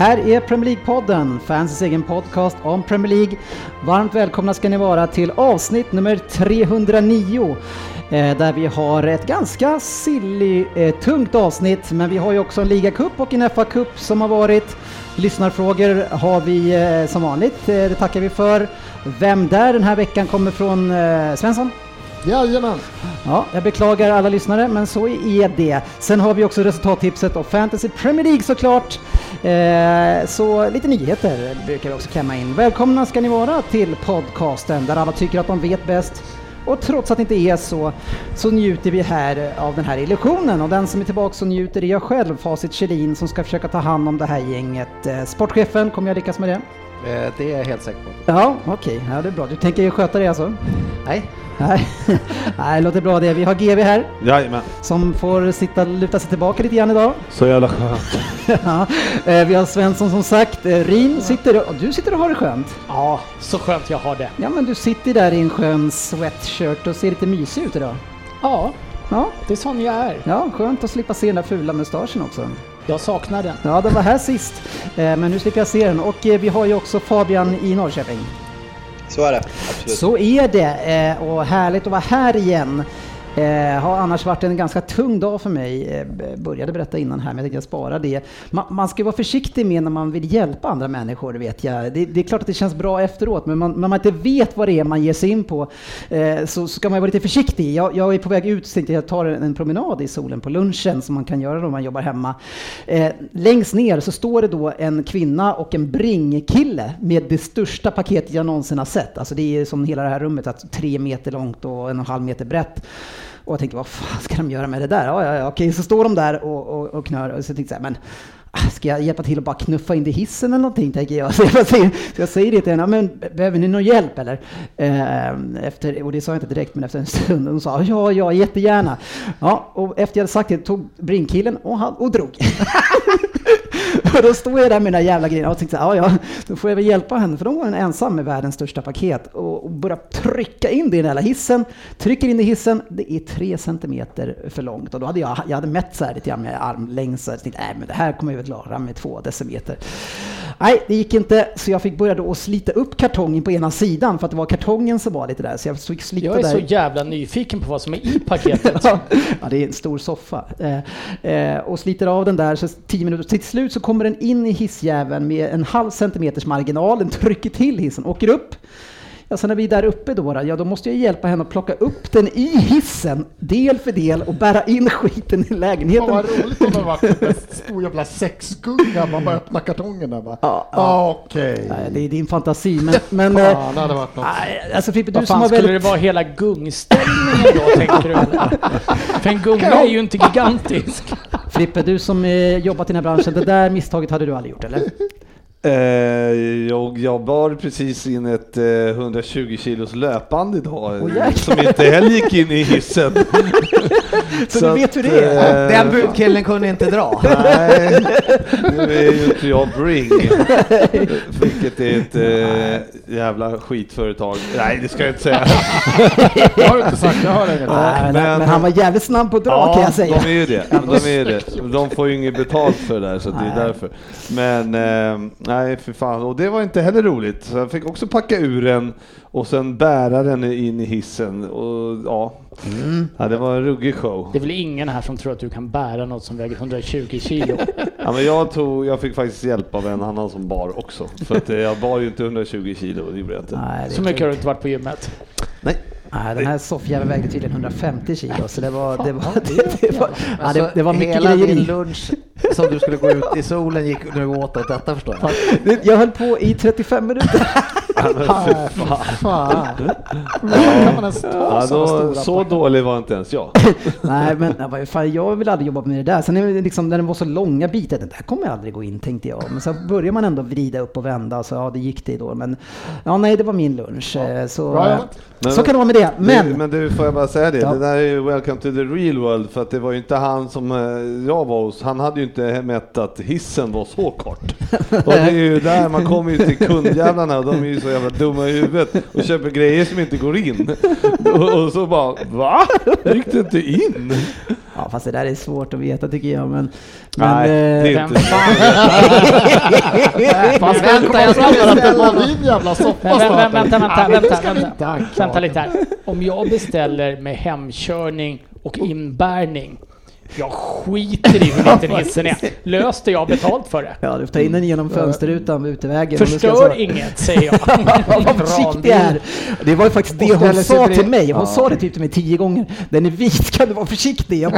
Här är Premier League-podden, fansens egen podcast om Premier League. Varmt välkomna ska ni vara till avsnitt nummer 309 eh, där vi har ett ganska silly, eh, tungt avsnitt, men vi har ju också en ligacup och en FA-cup som har varit. Lyssnarfrågor har vi eh, som vanligt, det tackar vi för. Vem där den här veckan kommer från Svensson? Jajamän! Ja, jag beklagar alla lyssnare, men så är det. Sen har vi också resultattipset och Fantasy Premier League såklart. Eh, så lite nyheter brukar vi också klämma in. Välkomna ska ni vara till podcasten där alla tycker att de vet bäst. Och trots att det inte är så, så njuter vi här av den här illusionen. Och den som är tillbaka och njuter är jag själv, Facit Kjellin, som ska försöka ta hand om det här gänget. Eh, sportchefen, kommer jag lyckas med det? Eh, Det är jag helt säker på. Ja, okej, ja, det är bra. Du tänker ju sköta det alltså? Nej. Nej, Nej det låter bra det. Vi har GV här Jajamän. som får sitta luta sig tillbaka lite grann idag. Så jävla skönt. ja, eh, vi har Svensson som sagt. Eh, Rin sitter och du sitter och har det skönt. Ja, så skönt jag har det. Ja men du sitter där i en skön sweatshirt och ser lite mysig ut idag. Ja, Ja, det är sån jag är. ja skönt att slippa se den där fula mustaschen också. Jag saknar den. Ja, den var här sist, eh, men nu slipper jag se den. Och vi har ju också Fabian i Norrköping. Så är det, absolut. Så är det eh, och härligt att vara här igen. Eh, har annars varit en ganska tung dag för mig. Eh, började berätta innan här, men jag tänkte jag spara det. Man, man ska vara försiktig med när man vill hjälpa andra människor, vet jag. Det, det är klart att det känns bra efteråt, men man, när man inte vet vad det är man ger sig in på eh, så ska man vara lite försiktig. Jag, jag är på väg ut, så tänkte jag tar en, en promenad i solen på lunchen som man kan göra då man jobbar hemma. Eh, längst ner så står det då en kvinna och en bringkille med det största paketet jag någonsin har sett. Alltså det är som hela det här rummet, att tre meter långt och en och en halv meter brett. Och jag tänkte, vad fan ska de göra med det där? Ja, ja, ja, okej, så står de där och, och, och knör. Och så tänkte jag, men ah, ska jag hjälpa till att bara knuffa in det i hissen eller någonting, tänker jag. Så jag säger, så jag säger det till henne, men behöver ni någon hjälp eller? Eh, efter, och det sa jag inte direkt, men efter en stund, hon sa ja, ja, jättegärna. Ja, och efter jag hade sagt det tog bringkillen och, han, och drog. Och då stod jag där med där jävla grejen och tänkte ja, ja, då får jag väl hjälpa henne, för då var hon ensam med världens största paket och, och börja trycka in det i den här hissen. Trycker in i hissen, det är tre centimeter för långt och då hade jag, jag hade mätt så här lite grann med armlängd så jag tänkte, nej men det här kommer jag väl klara med två decimeter. Nej, det gick inte, så jag fick börja då att slita upp kartongen på ena sidan för att det var kartongen som var lite där, så jag fick slita Jag är där. så jävla nyfiken på vad som är i paketet. Ja, det är en stor soffa. Eh, eh, och sliter av den där, så tio minuter. Till slut så kommer den in i hissjäveln med en halv centimeters marginal. Den trycker till hissen, åker upp. Ja, sen när vi är där uppe då, ja då måste jag hjälpa henne att plocka upp den i hissen, del för del, och bära in skiten i lägenheten. Vad roligt om det var en stor jävla sexgunga, man bara öppnar kartongen där bara. Ja, ja. Ah, Okej. Nej, det är din fantasi, men... men eh, Fan, det hade varit något. nej, alltså Frippe, du Vad som har skulle väldigt... det vara hela gungställningen då, tänker du? För en gunga är ju inte gigantisk. Frippe, du som eh, jobbat i den här branschen, det där misstaget hade du aldrig gjort, eller? Eh, jag, jag bar precis in ett eh, 120 kilos löpband idag jäklar. som inte heller gick in i hissen. Så du vet hur det är? eh, Den budkillen kunde inte dra. Nej, nu är ju inte jag Bring, vilket är ett eh, jävla skitföretag. Nej, det ska jag inte säga. Det har du inte sagt, jag hör inget. Nej, men, men- men han var jävligt snabb på att dra kan jag säga. de är ju det. De, är det. de får ju inget betalt för det där, så det är därför. Men eh, nej, för fan. Och det var inte heller roligt. Så jag fick också packa ur den och sen bära den in i hissen. Och ja, Mm. ja det var en ruggig show. Det är väl ingen här som tror att du kan bära något som väger 120 kilo? Ja, men jag, tog, jag fick faktiskt hjälp av en annan som bar också. För att eh, jag bar ju inte 120 kilo, det gjorde jag inte. Nej, det Så är mycket har du inte varit på gymmet? Nej. Nej, den här soffjäveln vägde tydligen 150 kilo, så det var, det var, det, det var, ja, det, det var mycket Hela grejer din lunch som du skulle gå ut i solen gick nu åt åt detta förstår jag. Jag höll på i 35 minuter. Fan. Hur kan man ens ta Ja, sådana då, stora så dålig var inte ens jag. Nej, men ja, fan, jag vill aldrig jobba med det där. Sen är det liksom, när det var så långa bitar, det där kommer jag aldrig gå in tänkte jag. Men så börjar man ändå vrida upp och vända, så ja, det gick det då. Men ja, nej, det var min lunch. Eh, Så, Bra eh. Men- så kan det vara med det. Men, det, men du, får jag bara säga det? Ja. Det där är ju Welcome to the real world, för att det var ju inte han som eh, jag var hos. Han hade ju inte mätt att hissen var så kort. Och det är ju där man kommer ju till kundjävlarna och de är ju så jävla dumma i huvudet och köper grejer som inte går in. Och, och så bara, va? Gick det inte in? ja, fast det där är svårt att veta tycker jag. Men, men, Nej, eh, det är Vem inte fan... Vänta, jag ska beställa. din jävla soppa snart. vänta, vänta, vänta, vänta. Vänta lite här. Om jag beställer med hemkörning och inbärning, jag skiter i hur liten hissen är. Lös det, jag har betalt för det. ja, du får ta in den genom fönsterrutan vid utevägen. ska Förstör så- inget, säger jag. Vad försiktig är. Det var ju faktiskt det hon sa till mig. Hon Ja. sa det typ till mig tio gånger. Den är vit, kan du vara försiktig?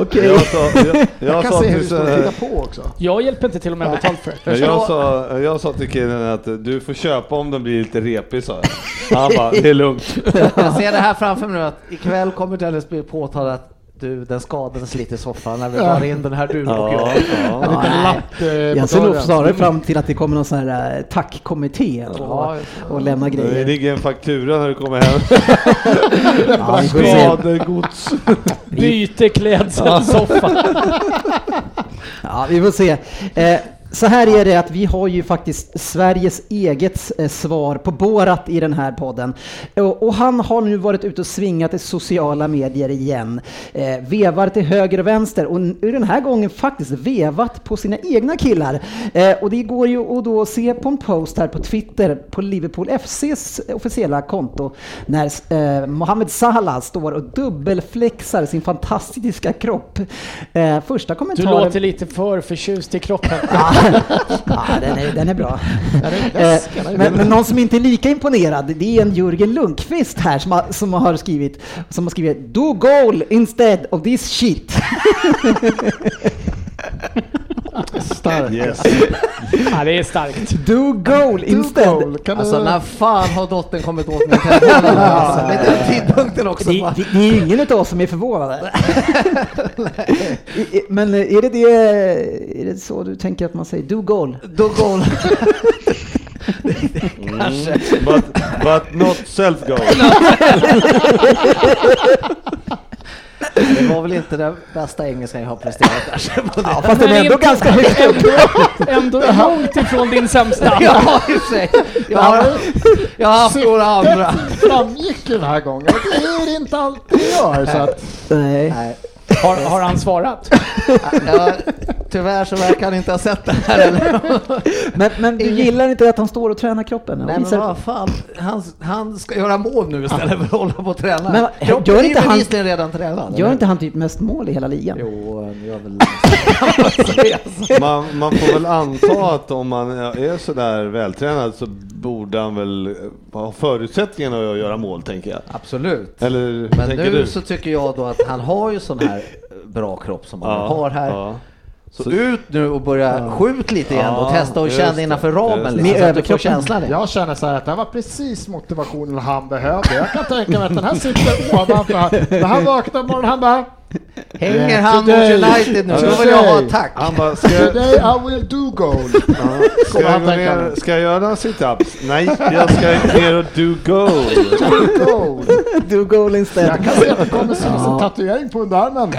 Okej. Jag sa, jag, jag Jag kan sa se hur du står så- tittar på också. Jag hjälper inte till om jag har betalt för det. Jag, sa, jag sa till killen att du får köpa om den blir lite repig sa jag. Han bara, det är lugnt. Jag ser det här framför mig nu att ikväll kommer Dennis bli påtalad att du, den skadades lite i soffan när vi bar in den här du och Ja, jag. ja. Lapp eh, Jag ser nog snarare fram till att det kommer någon sån här eh, tackkommitté och, Ja, och lämna Det grejer. ligger en faktura när du kommer hem. Ja. Skadegods. Byte klädsel, soffa. Ja, vi får se. Eh, så här är det att vi har ju faktiskt Sveriges eget eh, svar på Borat i den här podden. Och, han har nu varit ute och svingat i sociala medier igen. Eh, vevar till höger och vänster och den här gången faktiskt vevat på sina egna killar. Eh, och det går ju att då se på en post här på Twitter på Liverpool FCs officiella konto när eh, Mohamed Salah står och dubbelflexar sin fantastiska kropp. Eh, första Du kommentaren... låter lite för förtjust i kroppen. Ja, den är, den är bra. Eh, men, men någon som inte är lika imponerad, det är en Jörgen Lundqvist här som har, som har skrivit, som har skrivit Do goal instead of this shit. Stark. Yes. Ja, det är starkt. Do goal instead. Goal. Kan du... Alltså när fan har dottern kommit åt min telefon? Alltså, vid den tidpunkten också. Det, det, det är ingen av oss som är förvånade. Men är det, det, är det så du tänker att man säger do goal? Då går Mm. But, but not self goal. Det var väl inte den bästa engelska jag har presterat kanske. på det. Ja, fast den är ändå ganska högt upp. Ändå, ändå långt ifrån din sämsta. Ja, i och för sig. Jag har, jag har haft några andra. framgick ju den här gången. Det är det inte alltid gör. Så att, Nej. Nej. Har, har han svarat? Ja, tyvärr så verkar han inte ha sett det här eller? Men, men du gillar inte att han står och tränar kroppen? och Nej men vad fan, han, han ska göra mål nu istället för att hålla på och träna. Men Kroppen gör är inte han- bevisligen redan tränad. Gör inte han typ mest mål i hela ligan? Jo, han gör väl... Man, man får väl anta att om man är sådär vältränad så borde han väl ha förutsättningarna att göra mål, tänker jag. Absolut. Eller Men nu du? så tycker jag då att han har ju sån här bra kropp som han har här. ja. Så ut nu och börja skjut lite igen och Ja, testa och känna det, innanför ramen Med så att du får överkroppen. känslan. jag känner så här att det här var precis motivationen han behövde. Jag kan tänka mig att den här sitter ovanför. han. När han vaknar på morgonen han bara Hänger han mot. United nu så vill jag ha attack. Han bara, ska jag, Today I will do goal. ja, ska, jag ner, ska jag göra sit-ups? Nej, jag ska ner och do goal. Do goal. Do goal instead. Jag kan se att det kommer synas en tatuering på underarmen.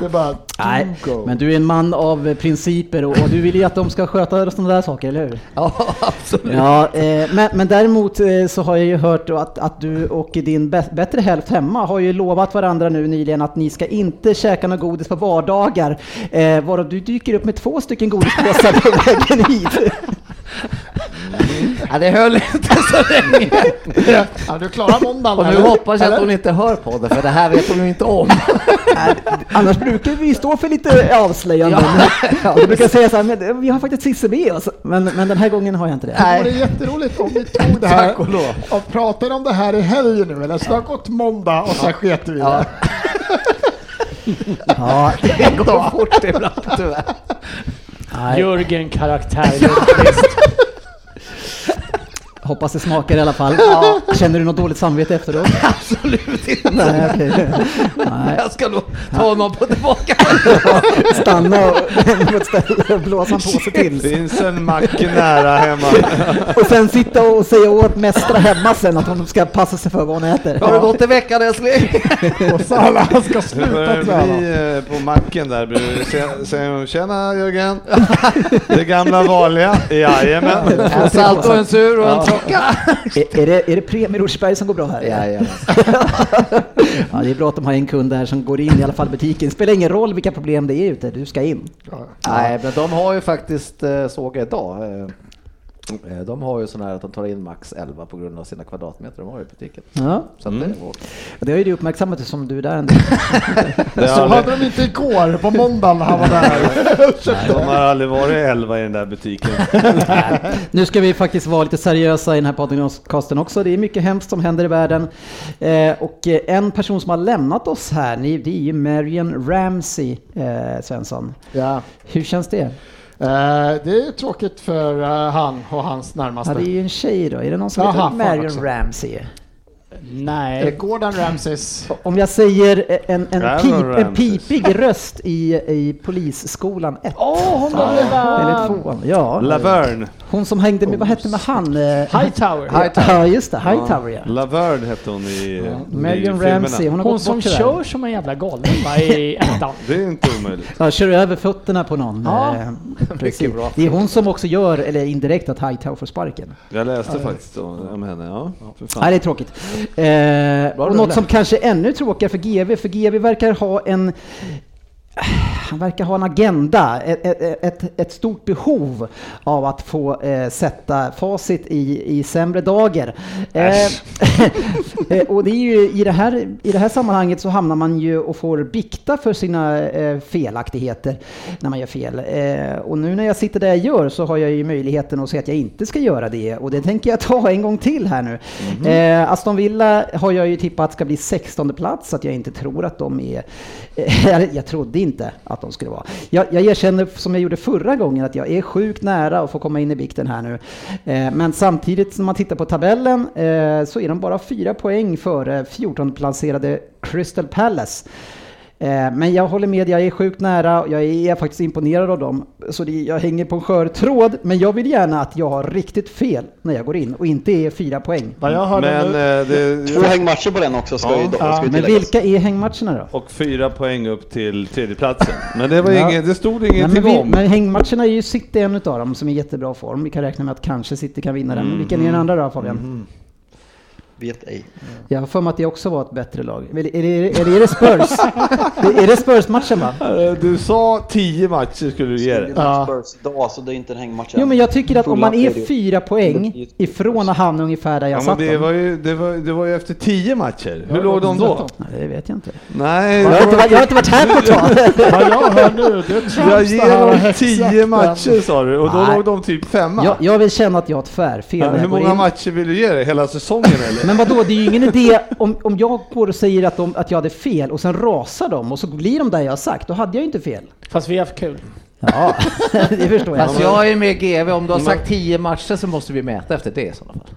Men Det är bara Nej, men du är en man av principer och, och du vill ju att de ska sköta sådana där saker, eller hur? Ja, absolut. Ja, eh, men, men däremot eh, så har jag ju hört att, att du och din bä- bättre hälft hemma har ju lovat varandra nu nyligen att ni ska inte käka något godis på vardagar. Eh, varav du dyker upp med två stycken godispåsar på vägen hit. Ja, det höll inte så länge. Ja, du klarar måndagen. Och nu eller? hoppas jag att hon inte hör på det, för det här vet hon ju inte om. Annars brukar vi stå för lite avslöjanden. Ja. Jag brukar säga så här, men vi har faktiskt Cissi med oss. Men, men den här gången har jag inte det. Det vore jätteroligt om vi tog det här och och pratade om det här i helgen nu. Eller så det har gått måndag och sen sket vi i det. Ja, Det går fort ibland tyvärr. Jörgen karaktär Lundqvist. Hoppas det smakar i alla fall. Känner du något dåligt samvete efteråt? Absolut inte. Nej, okej. Nej. Jag ska nog ta honom på tillbaka. Stanna på ett ställe och blåsa en påse till. Finns en mack nära hemma. Och sen sitta och säga åt Mästra hemma sen att hon ska passa sig för vad hon äter. Har det gått i veckan älskling? Och Salah han ska sluta träna. eh, på macken där. Säger hon tjena Jörgen? Det gamla vanliga? Jajamän. En salt och en sur och en tråcka. Är, är, det, är det Premie Rosersberg som går bra här? Jajamän. ja, det är bra att de har en kund där som går in i alla fall butiken. Spelar ingen roll vilka problem det är ute, du ska in. Nej, men de har ju faktiskt, eh, såg jag idag, eh, de har ju sån här att de tar in max 11 på grund av sina kvadratmeter de har i butiken. Ja, Så att det är vårt. det har ju du uppmärksammat som du är där en del. Det Så har hade de inte igår på måndagen när han var där. de har aldrig varit elva i den där butiken. Nu ska vi faktiskt vara lite seriösa i den här podcasten också. Det är mycket hemskt som händer i världen. Eh, och eh, en person som har lämnat oss här, ni- det är ju Marion Ramsey, eh, Svensson. Ja. Hur känns det? Eh, det är tråkigt för eh, han och hans närmaste. Ja, det är ju en tjej då. Är det någon som Jaha, heter Marion. Ramsey? Eh, Nej. Gordon Ramsays. Om jag säger en, en, pip, en pipig röst i, i polisskolan 1. Åh, hon var Eller väl 2. Ja. Laverne. Hon som hängde med, vad hette med han? Eh, Hightower. Ja, just det. Hightower ja. Laverne hette hon i, i Marion filmerna. Ramsey, hon har Hon gått som kör som en jävla galning va, i ettan. Det är inte omöjligt. Ja, kör över fötterna på någon. Ja, Eh, precis. Det är hon som också gör, eller indirekt, att Hightower får sparken. Jag läste faktiskt om henne, ja. För fan. Nej, det är tråkigt. Eh, och något som kanske är ännu tråkigare för GV, för GV verkar ha en han verkar ha en agenda, ett, ett, ett, stort behov av att få eh, sätta facit i, i sämre dagar. Eh, eh, och det är ju, i, det här, I det här sammanhanget så hamnar man ju och får bikta för sina eh, felaktigheter när man gör fel. Eh, och nu när jag sitter där jag gör så har jag ju möjligheten att säga att jag inte ska göra det och det tänker jag ta en gång till här nu. Eh, Aston Villa har jag ju tippat ska bli 16 plats, att jag inte tror att de är... Jag trodde inte att de skulle vara. Jag, jag erkänner som jag gjorde förra gången att jag är sjukt nära att få komma in i bikten här nu. Eh, men samtidigt när man tittar på tabellen eh, så är de bara fyra poäng före 14-placerade Crystal Palace. Eh, Men jag håller med, jag är sjukt nära och jag är faktiskt imponerad av dem. Så det, jag hänger på en skör tråd, men jag vill gärna att jag har riktigt fel när jag går in och inte är fyra poäng. Men nu, eh, Två det, hängmatcher på den också ska Ja. ju ska Ja, ju men vilka är hängmatcherna då? och fyra poäng upp till tredjeplatsen. Men det var Ja. inget, det stod Nej, men, ingenting vi, om. men hängmatcherna är ju City en utav dem som är i jättebra form. Vi kan räkna med att kanske City kan vinna den. Men vilken är den andra då Fabian? Vet ej. Jag har för mig att det också var ett bättre lag. Eller är det, eller är det Spurs? det, är det Spurs-matchen va? Du sa tio matcher skulle du ge det. Ja. Spurs idag, så det är inte en hängmatch Jo men jag tycker att om man är fyra poäng ifrån att hamna ungefär där jag Ja, satt det, dem. var ju, det, var, det var ju efter tio matcher. Hur låg de då? Nej, det vet jag inte. Nej, Jag har inte, varit- jag har inte varit här på ett tag. vad jag hör nu, det är Trumps jag ger dem tio matcher sa du och då Nej. låg de typ femma. Jag, jag vill känna att jag har ett tvärfel Ja, när hur många matcher vill du ge det? Hela säsongen eller? Men vadå, det är ju ingen idé om, om jag går och säger att, de, att jag hade fel och sen rasar de och så blir de där jag har sagt, då hade jag ju inte fel. Fast vi har haft kul. Ja, det förstår jag. Fast jag är med GV, om du har sagt 10 matcher så måste vi mäta efter det i sådana fall.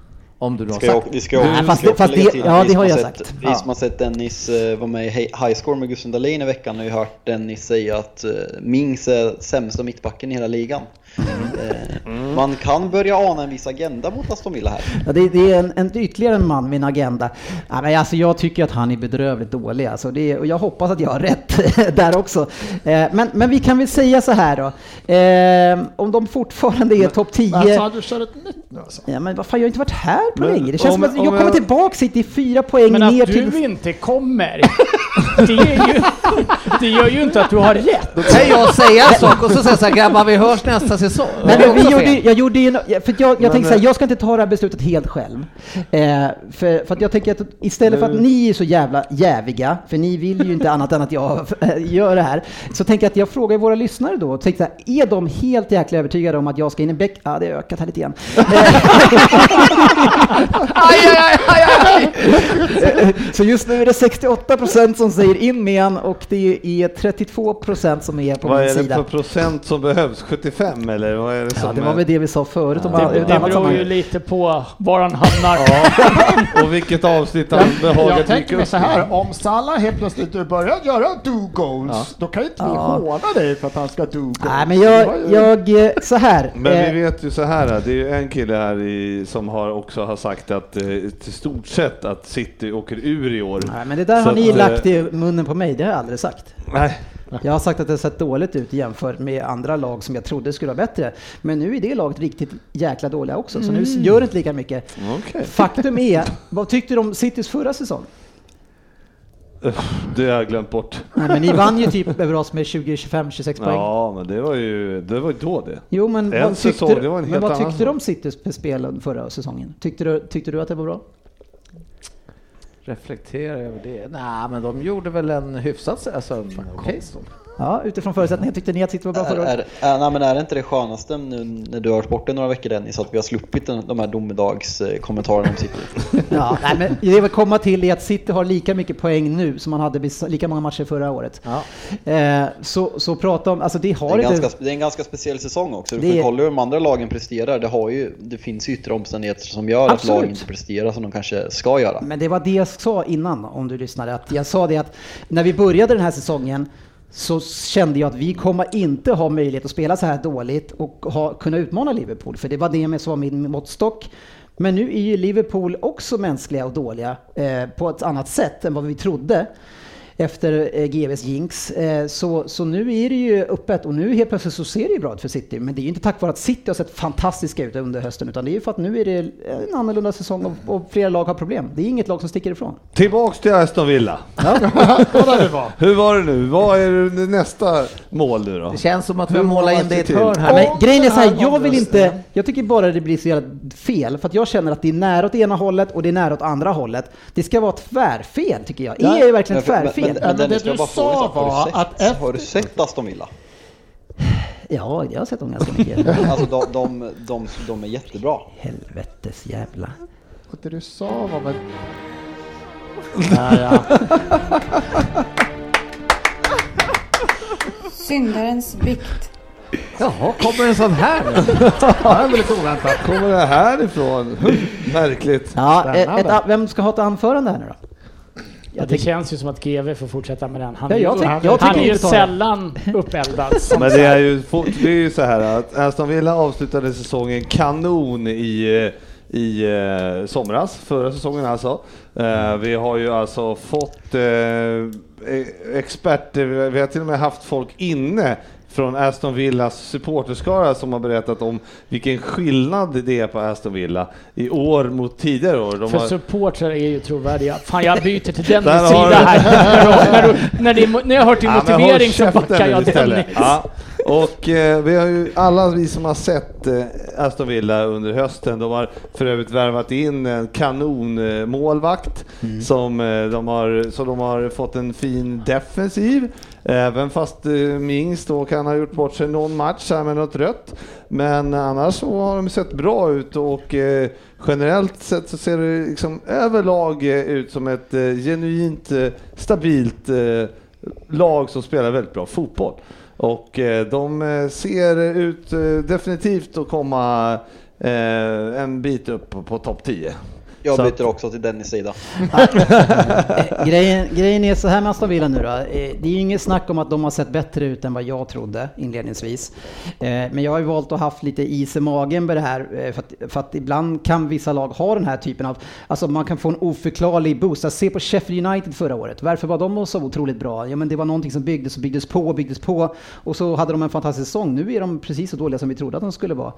Om du då har Ska jag, sagt. vi ska, Nej, fast ska fast det- ja, det har jag sett, sagt. Vi Ja. som har sett Dennis eh, vara med i Hi- High Score med Gustav Dahlin i veckan har ju hört Dennis säga att eh, Mings är sämsta mittbacken i hela ligan. Eh, Man kan börja ana en viss agenda mot Aston Villa här. Ja, det, det är en, en, ytterligare en man med en agenda. Ja, men alltså, jag tycker att han är bedrövligt dålig. Alltså, det, och jag hoppas att jag har rätt där också. Eh, men, men vi kan väl säga så här då. Eh, om de fortfarande är topp 10. Alltså, du kör ett nytt nu alltså? Ja, men vad fan, jag har inte varit här på Men länge. Det känns om- som att jag om kommer jag- tillbaka hit i fyra poäng Men ner att till... du inte kommer, det, är ju, det gör ju inte att du har rätt. Då kan jag säga en sak och så säga så här, grabbar vi hörs nästa säsong. Men är vi gjorde, jag gjorde ju, för jag, jag Men, tänkte så här, eh, jag ska inte ta det här beslutet helt själv. Eh, för, för att jag tänker att istället för att ni är så jävla jäviga, för ni vill ju inte annat än att jag eh, gör det här, så tänker jag att jag frågar våra lyssnare då, och tänkte så här, är de helt jäkla övertygade om att jag ska in i bäck? Ja, det har ökat här lite grann. Aj, aj, aj, aj, aj. Så just nu är det 68 procent som säger in med han och det är 32 procent som är på Vad min är det sida. för procent som behövs? 75 eller vad är det Ja, det var väl det vi sa förut om Det, det beror ju lite på var han hamnar. Och vilket avsnitt han behagar Jag tänker mig så här, om Salah helt plötsligt börjar göra do-goals, då kan ju inte vi Ja. håna dig för att han ska do-goals. Nej, men jag, jag, eh, så här. Men eh, vi vet ju så här, det är ju en kille här i, som har också har sagt att eh, till stort sett att City åker ur i år. Nej, men det där Så har ni att, lagt eh, i munnen på mig, det har jag aldrig sagt. Nej, Jag har sagt att det har sett dåligt ut jämfört med andra lag som jag trodde skulle vara bättre. Men nu är det laget riktigt jäkla dåliga också, så nu gör det inte lika mycket. okej. Faktum är, vad tyckte du om Citys förra säsong? Det har jag glömt bort. Nej, men ni vann ju typ över oss med 20, 25, 26 poäng. Ja, men det var ju det var ju då det. Jo, men En vad tyckte, säsong, det var en men helt vad annan tyckte du om. Citys spel förra säsongen? Tyckte du, tyckte du att det var bra? Reflektera över det. Nej, men de gjorde väl en hyfsat alltså, en okej stund. Ja, utifrån förutsättningar tyckte ni att City var bra förra Är, året? är, är, nej, men är det inte det skönaste nu när du har varit borta några veckor Dennis, att vi har sluppit den, de här domedagskommentarerna om City? Ja, nej, men det jag vill komma till är att City har lika mycket poäng nu som man hade lika många matcher förra året. Ja. Eh, så, så prata om, alltså det Det har är, en inte... ganska, det är en ganska speciell säsong också. Du Det får är- kolla hur de andra lagen presterar. Det, har ju, det finns ju yttre omständigheter som gör att Absolut. lagen inte presterar som de kanske ska göra. Men det var det jag sa innan, om du lyssnade. Att jag sa det att när vi började den här säsongen så kände jag att vi kommer inte ha möjlighet att spela så här dåligt och ha, kunna utmana Liverpool. För det var det som var min måttstock. Men nu är ju Liverpool också mänskliga och dåliga eh, på ett annat sätt än vad vi trodde efter eh, GVs jinx. Eh, så, så nu är det ju öppet och nu helt plötsligt så ser det ju bra ut för City. Men det är ju inte tack vare att City har sett fantastiska ut under hösten utan det är ju för att nu är det en annorlunda säsong och, och flera lag har problem. Det är inget lag som sticker ifrån. Tillbaks till Aston Villa. Var. Hur var det nu? Vad är det nästa mål nu då? Det känns som att vi många in det i ett hörn Ja, här. men Om grejen är så här, jag vill inte, jag tycker bara det blir så jävla fel, för att jag känner att det är nära åt ena hållet och det är nära åt andra hållet. Det ska vara tvärfel tycker jag. Ja, E är verkligen tvärfel. Men- Ja, men Dennis, det jag du sa var sett- att efter- Har du sett Aston Villa? Ja, jag har sett dem ganska mycket. Alltså de, de, de, de är jättebra. Helvetes jävla. Och det du sa var väl... Ja, ja. Syndarens bikt. Jaha, kommer en sån här nu? Det här är lite oväntat. Kommer det här ifrån? Märkligt. Ja, ett, Spännande. ett, vem ska ha ett anförande här nu då? Ja, det känns ju som att GV får fortsätta med den. Han Ja, jag tyck- han, jag han är ju sällan uppeldad. Men det är ju, det är ju så här att Aston Villa avslutade säsongen kanon i, i eh, somras, förra säsongen alltså. Eh, vi har ju alltså fått eh, eh, experter, vi har till och med haft folk inne från Aston Villas supporterskara som har berättat om vilken skillnad det är på Aston Villa i år mot tidigare år. De För har, supportrar är ju trovärdiga. Fan, jag byter till den Där har sida du- här. när, du, när, det, är- när jag hör till Ja, motivering så backar jag. Dennis. Ja. Och eh, vi har ju alla vi som har sett eh, Aston Villa under hösten, de har för övrigt värvat in en kanonmålvakt eh, målvakt som, eh, de har, så de har fått en fin defensiv. Även fast eh, Mings då kan ha gjort bort sig någon match här med något rött. Men annars så har de sett bra ut och eh, generellt sett så ser det liksom överlag eh, ut som ett genuint stabilt lag som spelar väldigt bra fotboll. Och de ser ut definitivt att komma en bit upp på, på topp 10. Jag Så byter också till Dennis sida. Grejen, grejen är så här med Aston Villa nu då. Eh, Det är ju inget snack om att de har sett bättre ut än vad jag trodde inledningsvis. Eh, Men jag har ju valt att ha haft lite is i magen med det här eh, för att, för att ibland kan vissa lag ha den här typen av, alltså man kan få en oförklarlig boost. Att se på Sheffield United förra året. Varför var de så otroligt bra? Ja men det var någonting som byggdes och byggdes på och byggdes på och så hade de en fantastisk säsong. Nu är de precis så dåliga som vi trodde att de skulle vara.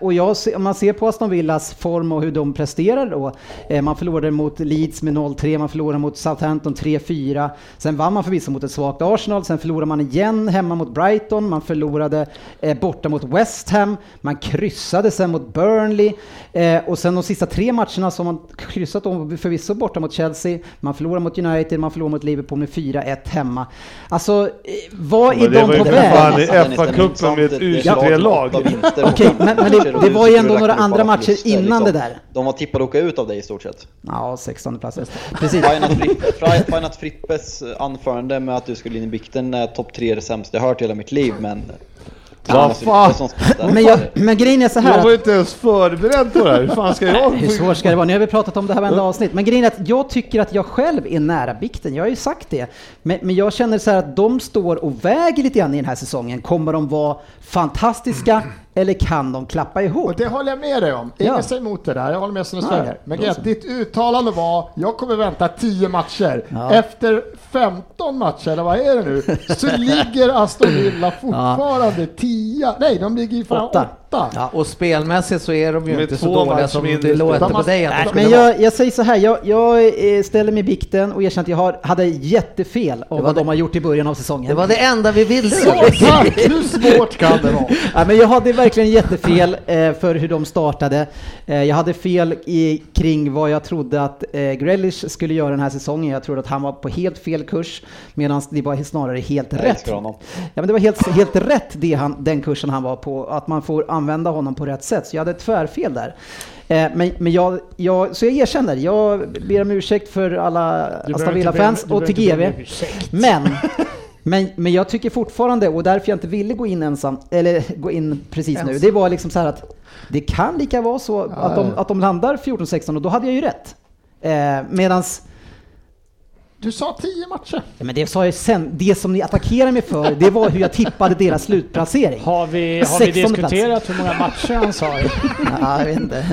Och jag, om man ser på Aston Villas form och hur de presterar då. Eh, Man förlorade mot Leeds med 0-3, man förlorade mot Southampton 3-4. Sen vann man förvisso mot ett svagt Arsenal, sen förlorade man igen hemma mot Brighton, man förlorade eh, borta mot West Ham, man kryssade sen mot Burnley eh, och sen de sista tre matcherna så har man kryssat om förvisso borta mot Chelsea, man förlorade mot United, man förlorade mot Liverpool med 4-1 hemma. Alltså, eh, vad är det de var ju på väg? fan i Dennis, FA-cupen med ett det är slag U23-lag. åtta vinster Okej, men, det, det var ju ändå några andra matcher innan liksom. det där. De var tippade åka ut av det i stort sett. Ja, 16 plats. Precis. Fainat Frippes anförande med att du skulle in i bikten är topp tre det sämsta jag hört i hela mitt liv, men... Fainat fan? Men, jag, men grejen är så här Jag var att, inte ens förberedd på det här. Hur fan ska jag... hur svårt ska det vara? Nu har vi pratat om det här varenda avsnitt. Men grejen är att jag tycker att jag själv är nära bikten. Jag har ju sagt det. Men, men jag känner så här att de står och väger lite grann i den här säsongen. Kommer de vara fantastiska eller kan de klappa ihop? Och det håller jag med dig om. Ingen Ja. säger emot det där, jag håller med som du. Men Gert, ditt uttalande var, jag kommer vänta 10 matcher. Ja. Efter 15 matcher, eller vad är det nu, så ligger Aston Villa fortfarande 10. Nej, de ligger ju fan Åtta. 8. Ja. Och spelmässigt så är de ju Med inte så dåliga som det låter på dig att de men jag, jag säger så här, jag, jag eh, ställer mig i bikten och erkänner att jag har, hade jättefel av var vad det- de har gjort i början av säsongen. Det var det enda vi ville. Så tack! Hur svårt kan det vara? Ja, men jag hade verkligen jättefel eh, för hur de startade. Eh, jag hade fel i, kring vad jag trodde att eh, Grealish skulle göra den här säsongen. Jag trodde att han var på helt fel kurs medan det var snarare helt rätt. Ja, men det var helt, helt rätt det han, den kursen han var på, att man får använda honom på rätt sätt. Så jag hade ett tvärfel där. Eh, men men jag, jag, så jag erkänner, jag ber om ursäkt för alla Aston inte Villa-fans och till GV. Men, men, men jag tycker fortfarande, och därför jag inte ville gå in ensam, eller gå in precis nu, det var liksom så här att det kan lika vara så att, de, att de landar 14-16 och då hade jag ju rätt. Eh, medans, Du sa 10 matcher. ja, men det sa jag sen, det som ni attackerar mig för, det var hur jag tippade deras slutplacering. Har vi, har vi 16 plats. diskuterat hur många matcher han sa? Ja, jag vet inte.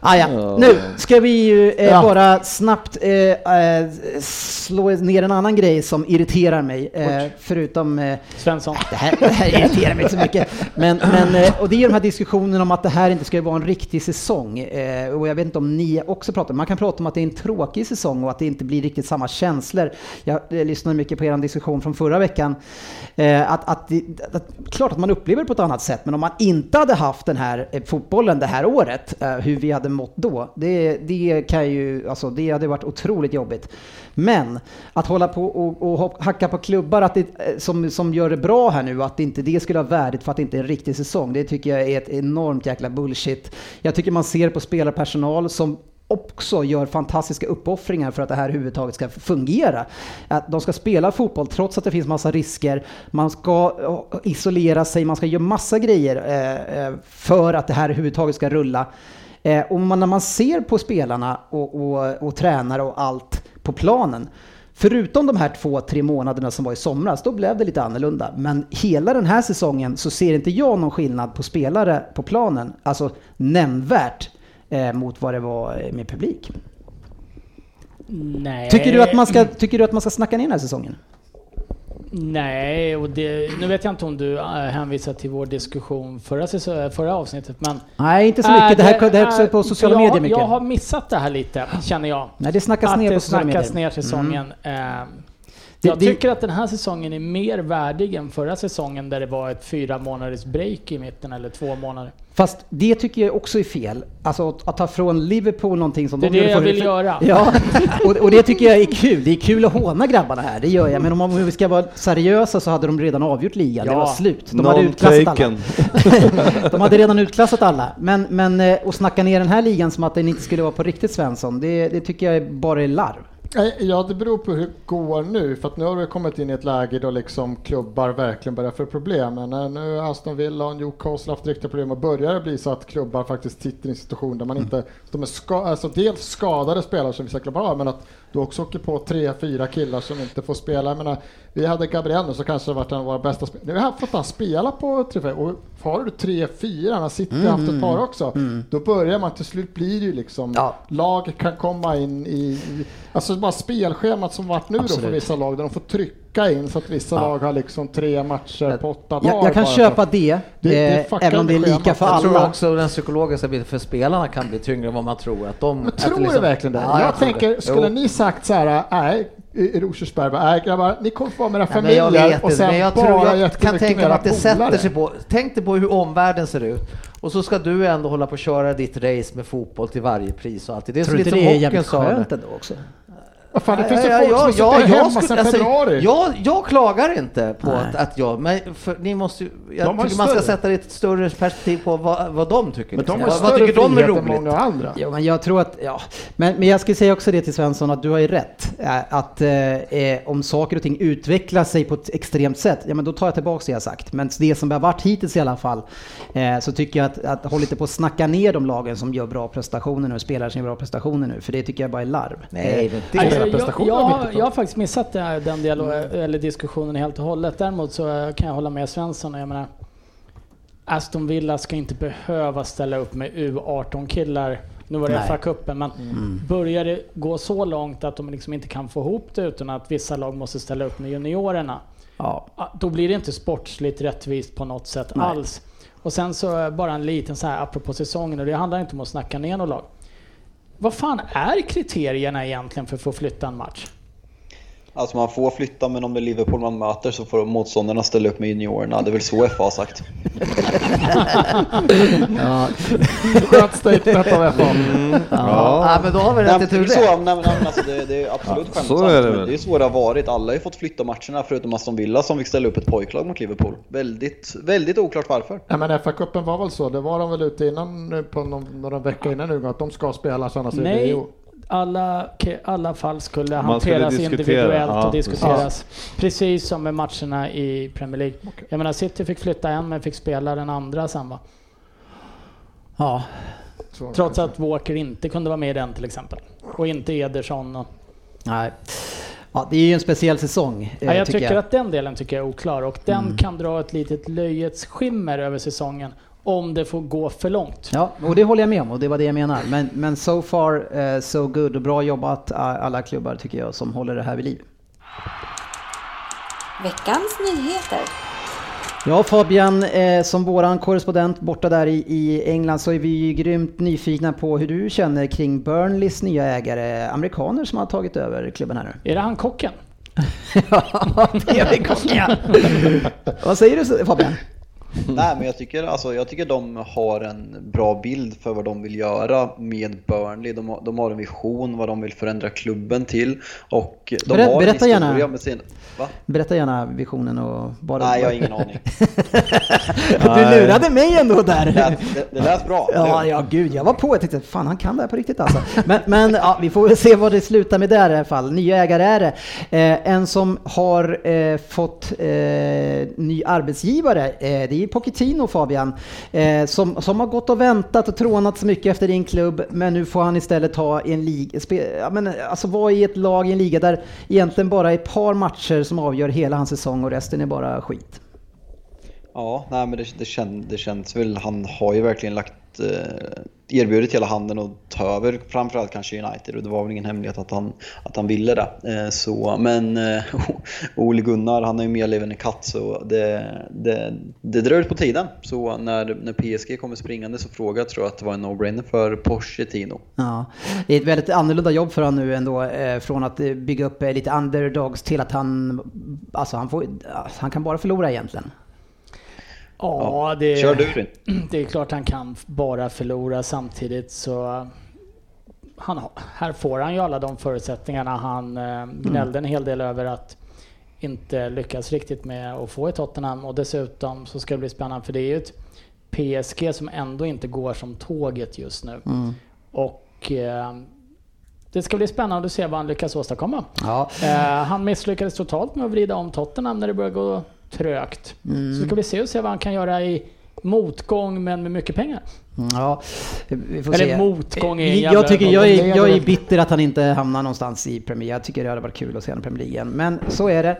ah, ja. Nu ska vi ju eh, Ja. bara snabbt eh, eh, slå ner en annan grej som irriterar mig. Eh, förutom eh, Svensson. det här, det här irriterar mig så mycket. Men, men, eh, och det är de här diskussionerna om att det här inte ska vara en riktig säsong. Eh, Och jag vet inte om ni också pratar Man kan prata om att det är en tråkig säsong och att det inte blir riktigt samma känslor. Jag lyssnade mycket på er diskussion från förra veckan. Eh, att, att, att, klart att man upplever det på ett annat sätt, men om man inte hade haft den här eh, fotbollen det här året, eh, hur vi hade mått då, det, det kan ju, alltså det hade varit otroligt jobbigt. Men att hålla på och, och hacka på klubbar att det, som, som gör det bra här nu, att inte det skulle ha värdet för att det inte är en riktig säsong, det tycker jag är ett enormt jäkla bullshit. Jag tycker man ser på spelarpersonal som också gör fantastiska uppoffringar för att det här överhuvudtaget ska fungera. Att de ska spela fotboll trots att det finns massa risker. Man ska eh, isolera sig, man ska göra massa grejer eh, eh, för att det här överhuvudtaget ska rulla. Och när man ser på spelarna och, och, och tränare och allt på planen, förutom de här två, tre månaderna som var i somras, då blev det lite annorlunda. Men hela den här säsongen så ser inte jag någon skillnad på spelare på planen, alltså nämnvärt eh, mot vad det var eh, med publik. Nej. Tycker du, att man ska, tycker du att man ska snacka ner den här säsongen? Nej, och det, nu vet jag inte om du äh, hänvisar till vår diskussion förra, säsong- förra avsnittet, men... Nej, inte så Äh, mycket. Det här, det här äh, på sociala jag, medier mycket. Jag har missat det här lite, känner jag. Nej, det snackas att ner det på sociala medier. snackas ner säsongen. Eh, Det- jag det- tycker att den här säsongen är mer värdig än förra säsongen där det var ett fyra månaders break i mitten, eller två månader. Fast det tycker jag också är fel. Alltså att, att ta från Liverpool någonting som Det är de det gjorde jag förra- vill göra. Ja, och, och det tycker jag är kul. Det är kul att håna grabbarna här, det gör jag. Men om, om vi ska vara seriösa så hade de redan avgjort ligan. Det Ja. var slut. De hade utklassat alla. De hade redan utklassat alla. Men, men eh, att snacka ner den här ligan som att den inte skulle vara på riktigt Svensson, det, det tycker jag är bara är larv. Ja, det beror på hur det går nu, för att nu har vi kommit in i ett läge då liksom klubbar verkligen börjar få problem. Men eh, nu har Aston Villa och Newcastle haft riktiga problem. Och börjar det bli så att klubbar faktiskt sitter i en situation där man inte, de är ska, alltså dels skadade spelare som vissa klubbar har, men att du också åker på tre, fyra killar som inte får spela. Jag menar, vi hade Gabriel nu så kanske det varit en av våra bästa spelare. Nu har fått han spela på tre, fyra, och har du tre, fyra, han har City haft ett par också, då börjar man till slut blir det ju liksom, Ja. lag kan komma in i, alltså bara spelschemat som varit nu då för Absolut. vissa lag där de får trycka in så att vissa Ja. lag har liksom tre matcher på åtta dagar. Jag, jag kan köpa för det, Det- det eh, även om det är lika schemat. för Jag tror alla. också den psykologiska biten för spelarna kan bli tyngre än vad man tror. Att de, Men att tror liksom- du verkligen det? Ja, jag tror tänker, det. skulle Jo. ni sagt så här, nej, Rosersberg, bara, nej grabbar, ni kommer få vara med era Nej, men jag familjer vet och sen men jag, bara tror, jag kan jättemycket tänka mig att det sätter sig på, tänk dig på hur omvärlden ser ut. Och så ska du ändå hålla på att köra ditt race med fotboll till varje pris och alltid. Det är så Tror du lite det är jävligt skönt ändå också? Vad fan, det finns ju Ja, folk som har suttit jag hemma skulle- sedan alltså, februari. Jag, jag klagar inte på att, att jag, men för, ni måste ju, De jag har tycker man ska sätta det i ett större perspektiv på vad, vad de tycker. Men de liksom. har vad, vad tycker de är frihet än roligt? många andra. Ja, men jag tror att, ja. Men, men jag skulle säga också det till Svensson att du har ju rätt. Eh, Att eh, eh, om saker och ting utvecklar sig på ett extremt sätt, ja men då tar jag tillbaka det jag sagt. Men det som det har varit hittills i alla fall, eh, så tycker jag att, att håll inte på att snacka ner de lagen som gör bra prestationer nu, spelare som gör bra prestationer nu, för det tycker jag bara är larv. Nej, Eh, det Nej, Deras jag, jag, har jag har faktiskt missat den, dialog, eller diskussionen helt och hållet. Däremot så eh, kan jag hålla med Svensson. Jag menar, Aston Villa ska inte behöva ställa upp med U18-killar. Nu var det. FA-cupen, men börjar det gå så långt att de liksom inte kan få ihop det utan att vissa lag måste ställa upp med juniorerna. Ja, Då blir det inte sportsligt rättvist på något sätt Nej. alls. Och sen så eh, bara en liten så här apropå säsongen och det handlar inte om att snacka ner något lag. Vad fan är kriterierna egentligen för att få flytta en match? Alltså man får flytta men om det är Liverpool man möter så får motståndarna ställa upp med juniorerna. Det är väl så FA har sagt. ja, Skönt statement av FA. Ja. Nej, men då har vi rätt i tur det, så, nej, men, alltså det, det är absolut Ja, så skämtsamt, är det men det är så det har varit. Alla har ju fått flytta matcherna förutom Aston Villa som fick ställa upp ett pojklag mot Liverpool. Väldigt, väldigt oklart varför. Nej men FA-cupen var väl så, det var de väl ute innan nu på någon, några veckor innan nu att de ska spelas annars är det ju... alla, alla fall skulle Man skulle hanteras diskutera, individuellt ja, och diskuteras. Precis som med matcherna i Premier League. Jag menar City fick flytta en men fick spela den andra sen va? ja. Trots att Walker inte kunde vara med i den till exempel. Och inte Ederson. Och, Nej. Ja, det är ju en speciell säsong. eh, ja, jag tycker, att den delen tycker jag är oklar och den kan dra ett litet löjets skimmer över säsongen om det får gå för långt. Ja, och det håller jag med om och det var det jag menar. Men, men so far eh, so good och bra jobbat alla klubbar tycker jag som håller det här vid liv. Veckans nyheter. Ja Fabian, eh, som våran korrespondent borta där i, i England så är vi ju grymt nyfikna på hur du känner kring Burnleys nya ägare, amerikaner som har tagit över klubben här nu. Är det han kocken? ja, det är kocken. Vad säger du Fabian? Nej men jag tycker, alltså, jag tycker de har en bra bild för vad de vill göra med Burnley. De har, de har en vision vad de vill förändra klubben till. Och de Berä- har berätta gärna. med sin... Va? Berätta gärna visionen och bara... Nej jag har ingen aning. Du lurade mig ändå där. Det lät, det, det lät bra. Ja, ja, gud, jag var på. Jag tänkte, fan han kan det här på riktigt alltså. Men, men ja, vi får väl se vad det slutar med där i alla fall. Nya ägare är det. Eh, en som har eh, fått eh, ny arbetsgivare, eh, det är Pochettino Fabian, eh, som, som har gått och väntat och trånat så mycket efter din klubb, men nu får han istället ta en liga, spe, ja, men, alltså vara i ett lag i en liga där egentligen bara är ett par matcher som avgör hela hans säsong och resten är bara skit. Ja, nej men det, det, känd, det känns väl. Han har ju verkligen lagt eh, erbjudit hela handen och ta över framförallt kanske United och det var väl ingen hemlighet att han, att han ville det. Eh, så, men eh, Ole Gunnar han är ju mer liv än en katt så det, det, det drar ut på tiden. Så när, när PSG kommer springande så frågar jag tror jag att det var en no-brainer för Pochettino. Ja, det är ett väldigt annorlunda jobb för honom nu ändå, eh, från att bygga upp eh, lite underdogs till att han, alltså han, får, alltså han kan bara förlora egentligen. Ja, det, Kör du det är klart han kan bara förlora samtidigt så han, har- här får han ju alla de förutsättningarna. Han eh, gnällde en hel del över att inte lyckas riktigt med att få i Tottenham och dessutom så ska det bli spännande för det är ju ett PSG som ändå inte går som tåget just nu. Och eh, det ska bli spännande att se vad han lyckas åstadkomma. Ja, Eh, han misslyckades totalt med att vrida om Tottenham när det började gå trögt. Så ska vi se och se vad han kan göra i motgång men med mycket pengar. ja vi får Eller se. motgång är en jag, tycker jag är, jag är bitter att han inte hamnar någonstans i Premier Jag tycker det hade varit kul att se honom i Premier League igen. Men så är det.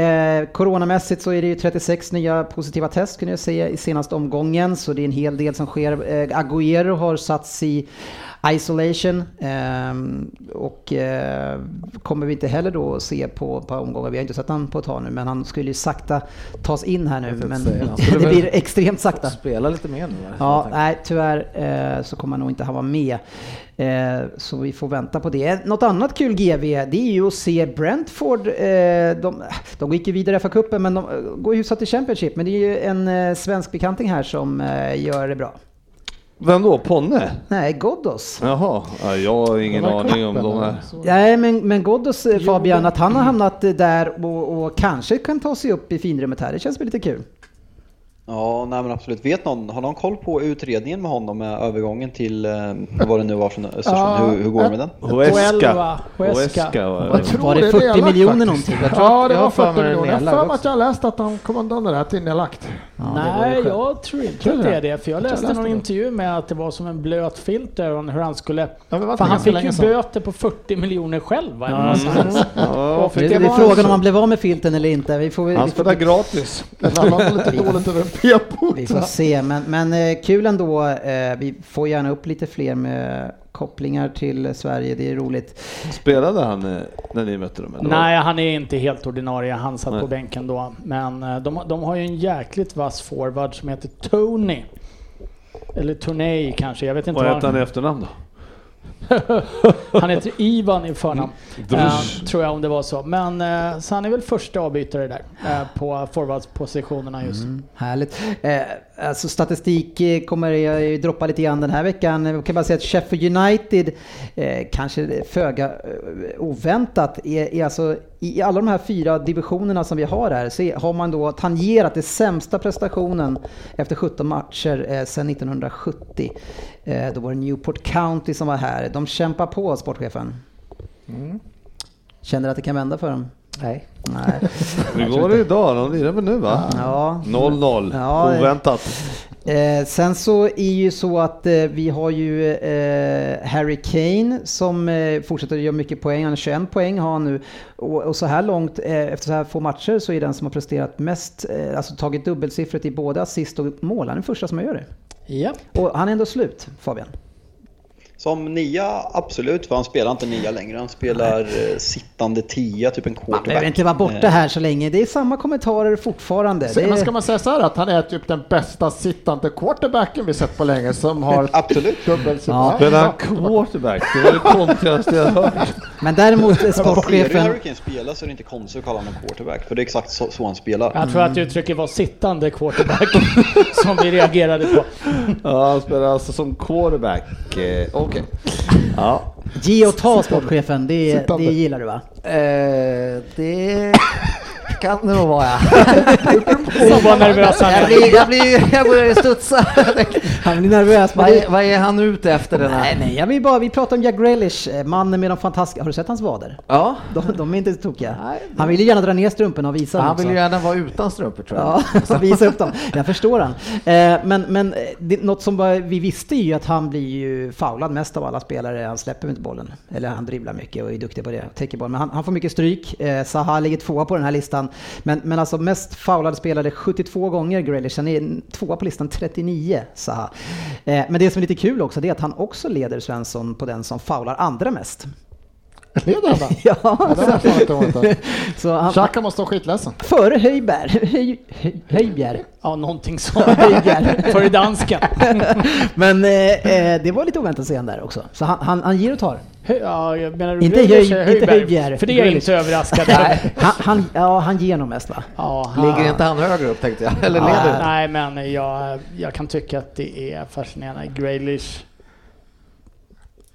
Eh, coronamässigt så är det ju 36 nya positiva test kunde jag säga i senaste omgången. Så det är en hel del som sker. Eh, Agüero har satts i Isolation ehm, och eh, kommer vi inte heller då se på ett par omgångar. Vi har inte sett han på ett tag nu men han skulle ju sakta tas in här nu. Men han det blir extremt sakta. Spela lite mer nu. Ja, nej tyvärr eh, så kommer han nog inte ha vara med. Eh, så vi får vänta på det. Något annat kul GV, det är ju att se Brentford. De, de gick ju vidare för kuppen men de går ju hyfsat i Championship. Men det är ju en svensk bekanting här som gör det bra. Vem då? Ponne? Nej, Ghoddos. Jaha, ja, jag har ingen aning om de här. Nej, men, men Ghoddos eh, Fabian, att han har hamnat eh, där och, och kanske kan ta sig upp i finrummet här, det känns väl lite kul. Ja, nej men absolut. Vet någon, har någon koll på utredningen med honom med övergången till, eh, vad det nu var från Östersund? Ja, hur, hur går det med den? Huesca. Var Jag det. tror Var det är 40 nedlagt miljoner faktiskt. någonting? Jag tror- Ja, det jag var har för 40 mig det är miljoner. Jag har för mig att jag läste att han kom undan det där till nedlagt. Ja, Nej, jag tror inte Tror att det är det? För jag Jag läste läste någon det. intervju med att det var som en blöt filt över hur han skulle... Ja, För han fick ju böter på 40 miljoner själv va? eller Ja. Det, är frågan om han blev av med filten eller inte. Vi får, vi Han får, spelar gratis. Var lite dåligt över vi får se, men, men eh, kul ändå. Eh, vi får gärna upp lite fler med kopplingar till Sverige, det är roligt. Spelade han eh, när ni mötte dem? eller? Nej, han är inte helt ordinarie. Han satt Nej. på bänken då. Men de, de har ju en jäkligt vass forward som heter Tony. Eller Tony kanske, jag vet inte Vad hette han i efternamn då? Han heter Ivan i förnamn. Drush. Eh, tror jag om det var så. Men eh, så han är väl första avbytare där eh, på forwardspositionerna just. Mm, härligt. Alltså statistik eh, kommer jag droppa lite grann den här veckan. Jag kan bara säga att Sheffield United, eh, kanske föga eh, oväntat, är, är alltså i alla de här fyra divisionerna som vi har här så har man då tangerat den sämsta prestationen efter 17 matcher eh, sedan 1970. Eh, då var det Newport County som var här. De kämpar på, sportchefen. Känner att det kan vända för dem? Nej. Nej. Hur går det idag? De lirar väl nu va? Ja. 0-0. Ja, Oväntat. Eh, sen så är ju så att eh, vi har ju eh, Harry Kane som eh, fortsätter göra mycket poäng. Han har 21 poäng har han nu. Och, och så här långt, eh, efter så här få matcher, så är den som har presterat mest, eh, alltså tagit dubbelsiffrigt i både assist och mål. Han är den första som gör det. Ja. Och han är ändå slut, Fabian. Som nia, absolut, för han spelar inte nia längre. Han spelar eh, sittande tia, typ en Man quarterback. behöver inte vara borta Eh, här så länge. Det är samma kommentarer fortfarande. Det Men ska är, man säga så här att han är typ den bästa sittande quarterbacken vi sett på länge som har Absolut. dubbelsiffra. Ja. Spelar han quarterback? Det var det konstigaste jag hört. men däremot du sportchefen... Harry Kane spela så är det inte konstigt att kalla honom quarterback, för det är exakt så, så han spelar. Jag tror att uttrycket var sittande quarterback som vi reagerade på. Ja, han spelar alltså som quarterback. Eh, Okej. Ja. Ge och ta sportchefen, det, det gillar du va? Eh, det kan det nog vara. Så var nervös han Jag, blir, jag, blir, jag börjar studsa. Han blir nervös. vad, är, vad är han ute efter den Nej, här? nej, jag vill bara, vi pratar om Jack Grealish, eh, mannen med de fantastiska, har du sett hans vader? Ja, De, de är inte tokiga. Nej, Han vill ju gärna dra ner strumporna och visa dem han vill ju gärna vara utan strumpor tror jag. Ja, så visa upp dem. Jag förstår han. Eh, men men eh, det, något som vi visste ju att han blir ju foulad mest av alla spelare. Han släpper inte bollen. Eller han dribblar mycket och är duktig på det. Täcker bollen. Men han, han får mycket stryk. Zaha ligger tvåa på den här listan. Men, men alltså mest foulade spelare 72 gånger Grealish. Han är tvåa på listan 39, Zaha. Eh, men det som är lite kul också det är att han också leder Svensson på den som foular andra mest. Leder han då? Ja, Ja, det har jag fan inte varit. så han, Xhaka måste vara skitledsen. före Höjberg. Höj, höj, Höjbjerg. Ja, någonting sånt. Höjbjerg. För dansken. Men eh, eh, det var lite oväntat att se han där också. Så han, han, han ger och tar. Hö- Ja, jag menar du Inte Höj- inte? Höjbjerg. För det är jag inte överraskad över. Han, han, ja, han ger nog mest va? Ja, han- Ligger inte han högre upp tänkte jag? Eller Ja. leder? Nej, men jag, jag kan tycka att det är fascinerande. Grealish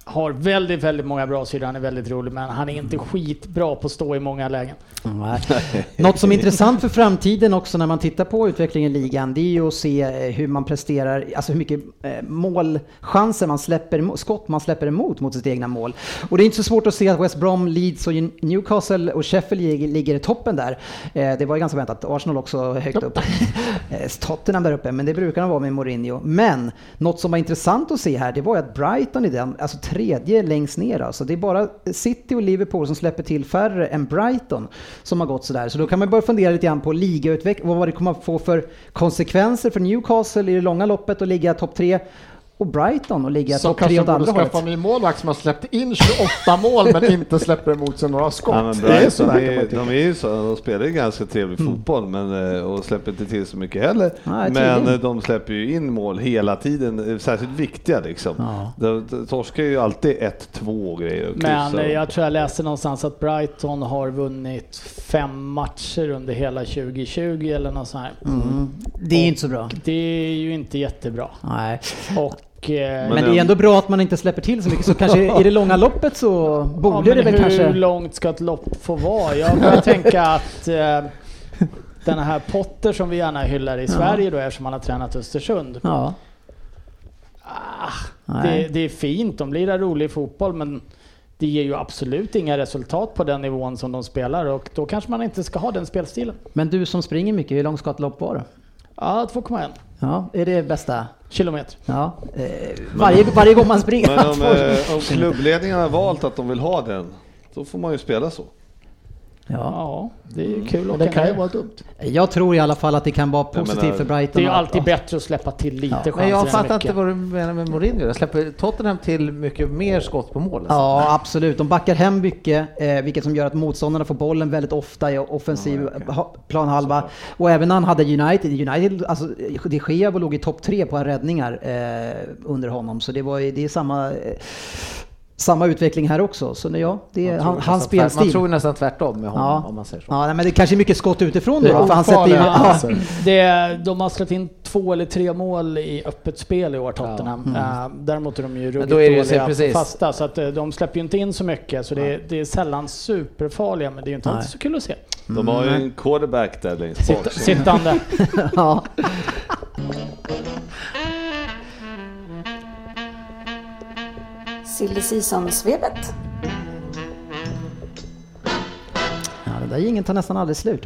har väldigt, väldigt många bra sidor. Han är väldigt rolig, men han är inte skitbra på att stå i många lägen. Nej. Något som är intressant för framtiden också när man tittar på utvecklingen i ligan, det är ju att se eh, hur man presterar, alltså hur mycket eh, målchanser man släpper, skott man släpper emot mot sitt egna mål. Och det är inte så svårt att se att West Brom, Leeds och Newcastle och Sheffield lig- ligger i toppen där. Eh, Det var ju ganska väntat. Arsenal också högt upp. Tottenham där uppe, men det brukar de vara med Mourinho. Men något som var intressant att se här, det var ju att Brighton är den, alltså tredje längst ner. Alltså det är bara City och Liverpool som släpper till färre än Brighton som har gått sådär. Så då kan man börja fundera lite grann på ligautveckling, vad det kommer att få för konsekvenser för Newcastle i det långa loppet att ligga topp tre och Brighton och ligga topp tre kanske åt borde andra hållet. skaffa en ny målvakt som har släppt in 28 mål men inte släpper emot sig några skott. Ja, men det är så Brighton tycka. de är ju så, de spelar ju ganska trevlig fotboll men, eh, och släpper inte till så mycket heller. Nej, men eh, de släpper ju in mål hela tiden, eh, särskilt viktiga liksom. Ja. De, de torskar ju alltid 1-2 och grejer. Men kryssar. jag tror jag läste någonstans att Brighton har vunnit fem matcher under hela 2020 eller något sånt här. Mm. Det är ju inte så bra. Det är ju inte jättebra. Nej. Och eh, Men det är ändå bra att man inte släpper till så mycket, så kanske i det långa loppet så ja, borde men det väl hur kanske... långt ska ett lopp få vara? Jag börjar tänka att eh, den här Potter som vi gärna hyllar i Sverige då eftersom han har tränat Östersund. Ja. Ah, det, det är fint, de lirar rolig fotboll men det ger ju absolut inga resultat på den nivån som de spelar och då kanske man inte ska ha den spelstilen. Men du som springer mycket, hur långt ska ett lopp vara? Ja, 2,1 Ja, är det bästa? kilometer. Ja. Eh, varje, varje gång man springer. Men om, eh, om klubbledningen har valt att de vill ha den, då får man ju spela så. Ja. Ja, det är ju kul att det kan ju vara dumt. Jag tror i alla fall att det kan vara positivt menar, för Brighton. Det är ju alltid att- bättre att släppa till lite Ja, chanser Men jag fattar inte vad du menar med Mourinho. Jag släpper Tottenham till mycket mer skott på mål. alltså. Ja, absolut. De backar hem mycket, eh, vilket som gör att motståndarna får bollen väldigt ofta i offensiv ha- planhalva. Och även när han hade United, United alltså, de Gea låg i topp tre på räddningar eh, under honom. Så det, var, det är samma, eh, samma utveckling här också. Så ja, det är han, hans tvärt- Man spelstil. tror ju nästan tvärtom med honom Ja. om man säger så. Ja, nej, men det kanske är mycket skott utifrån Det då. är För han sätter ju, ofarliga ja. Det, de har släppt in två eller tre mål i öppet spel i år, Tottenham. Eh, däremot är de ju ruggigt då är det ju så- dåliga precis. fasta, så att eh, de släpper ju inte in så mycket. Så det, är- det är sällan superfarliga, men det är ju inte alltid så kul att se. De har ju en quarterback där längst bak. Sitt, sittande. ja. Silly Season-svepet. Ja, det där ingen tar nästan aldrig slut.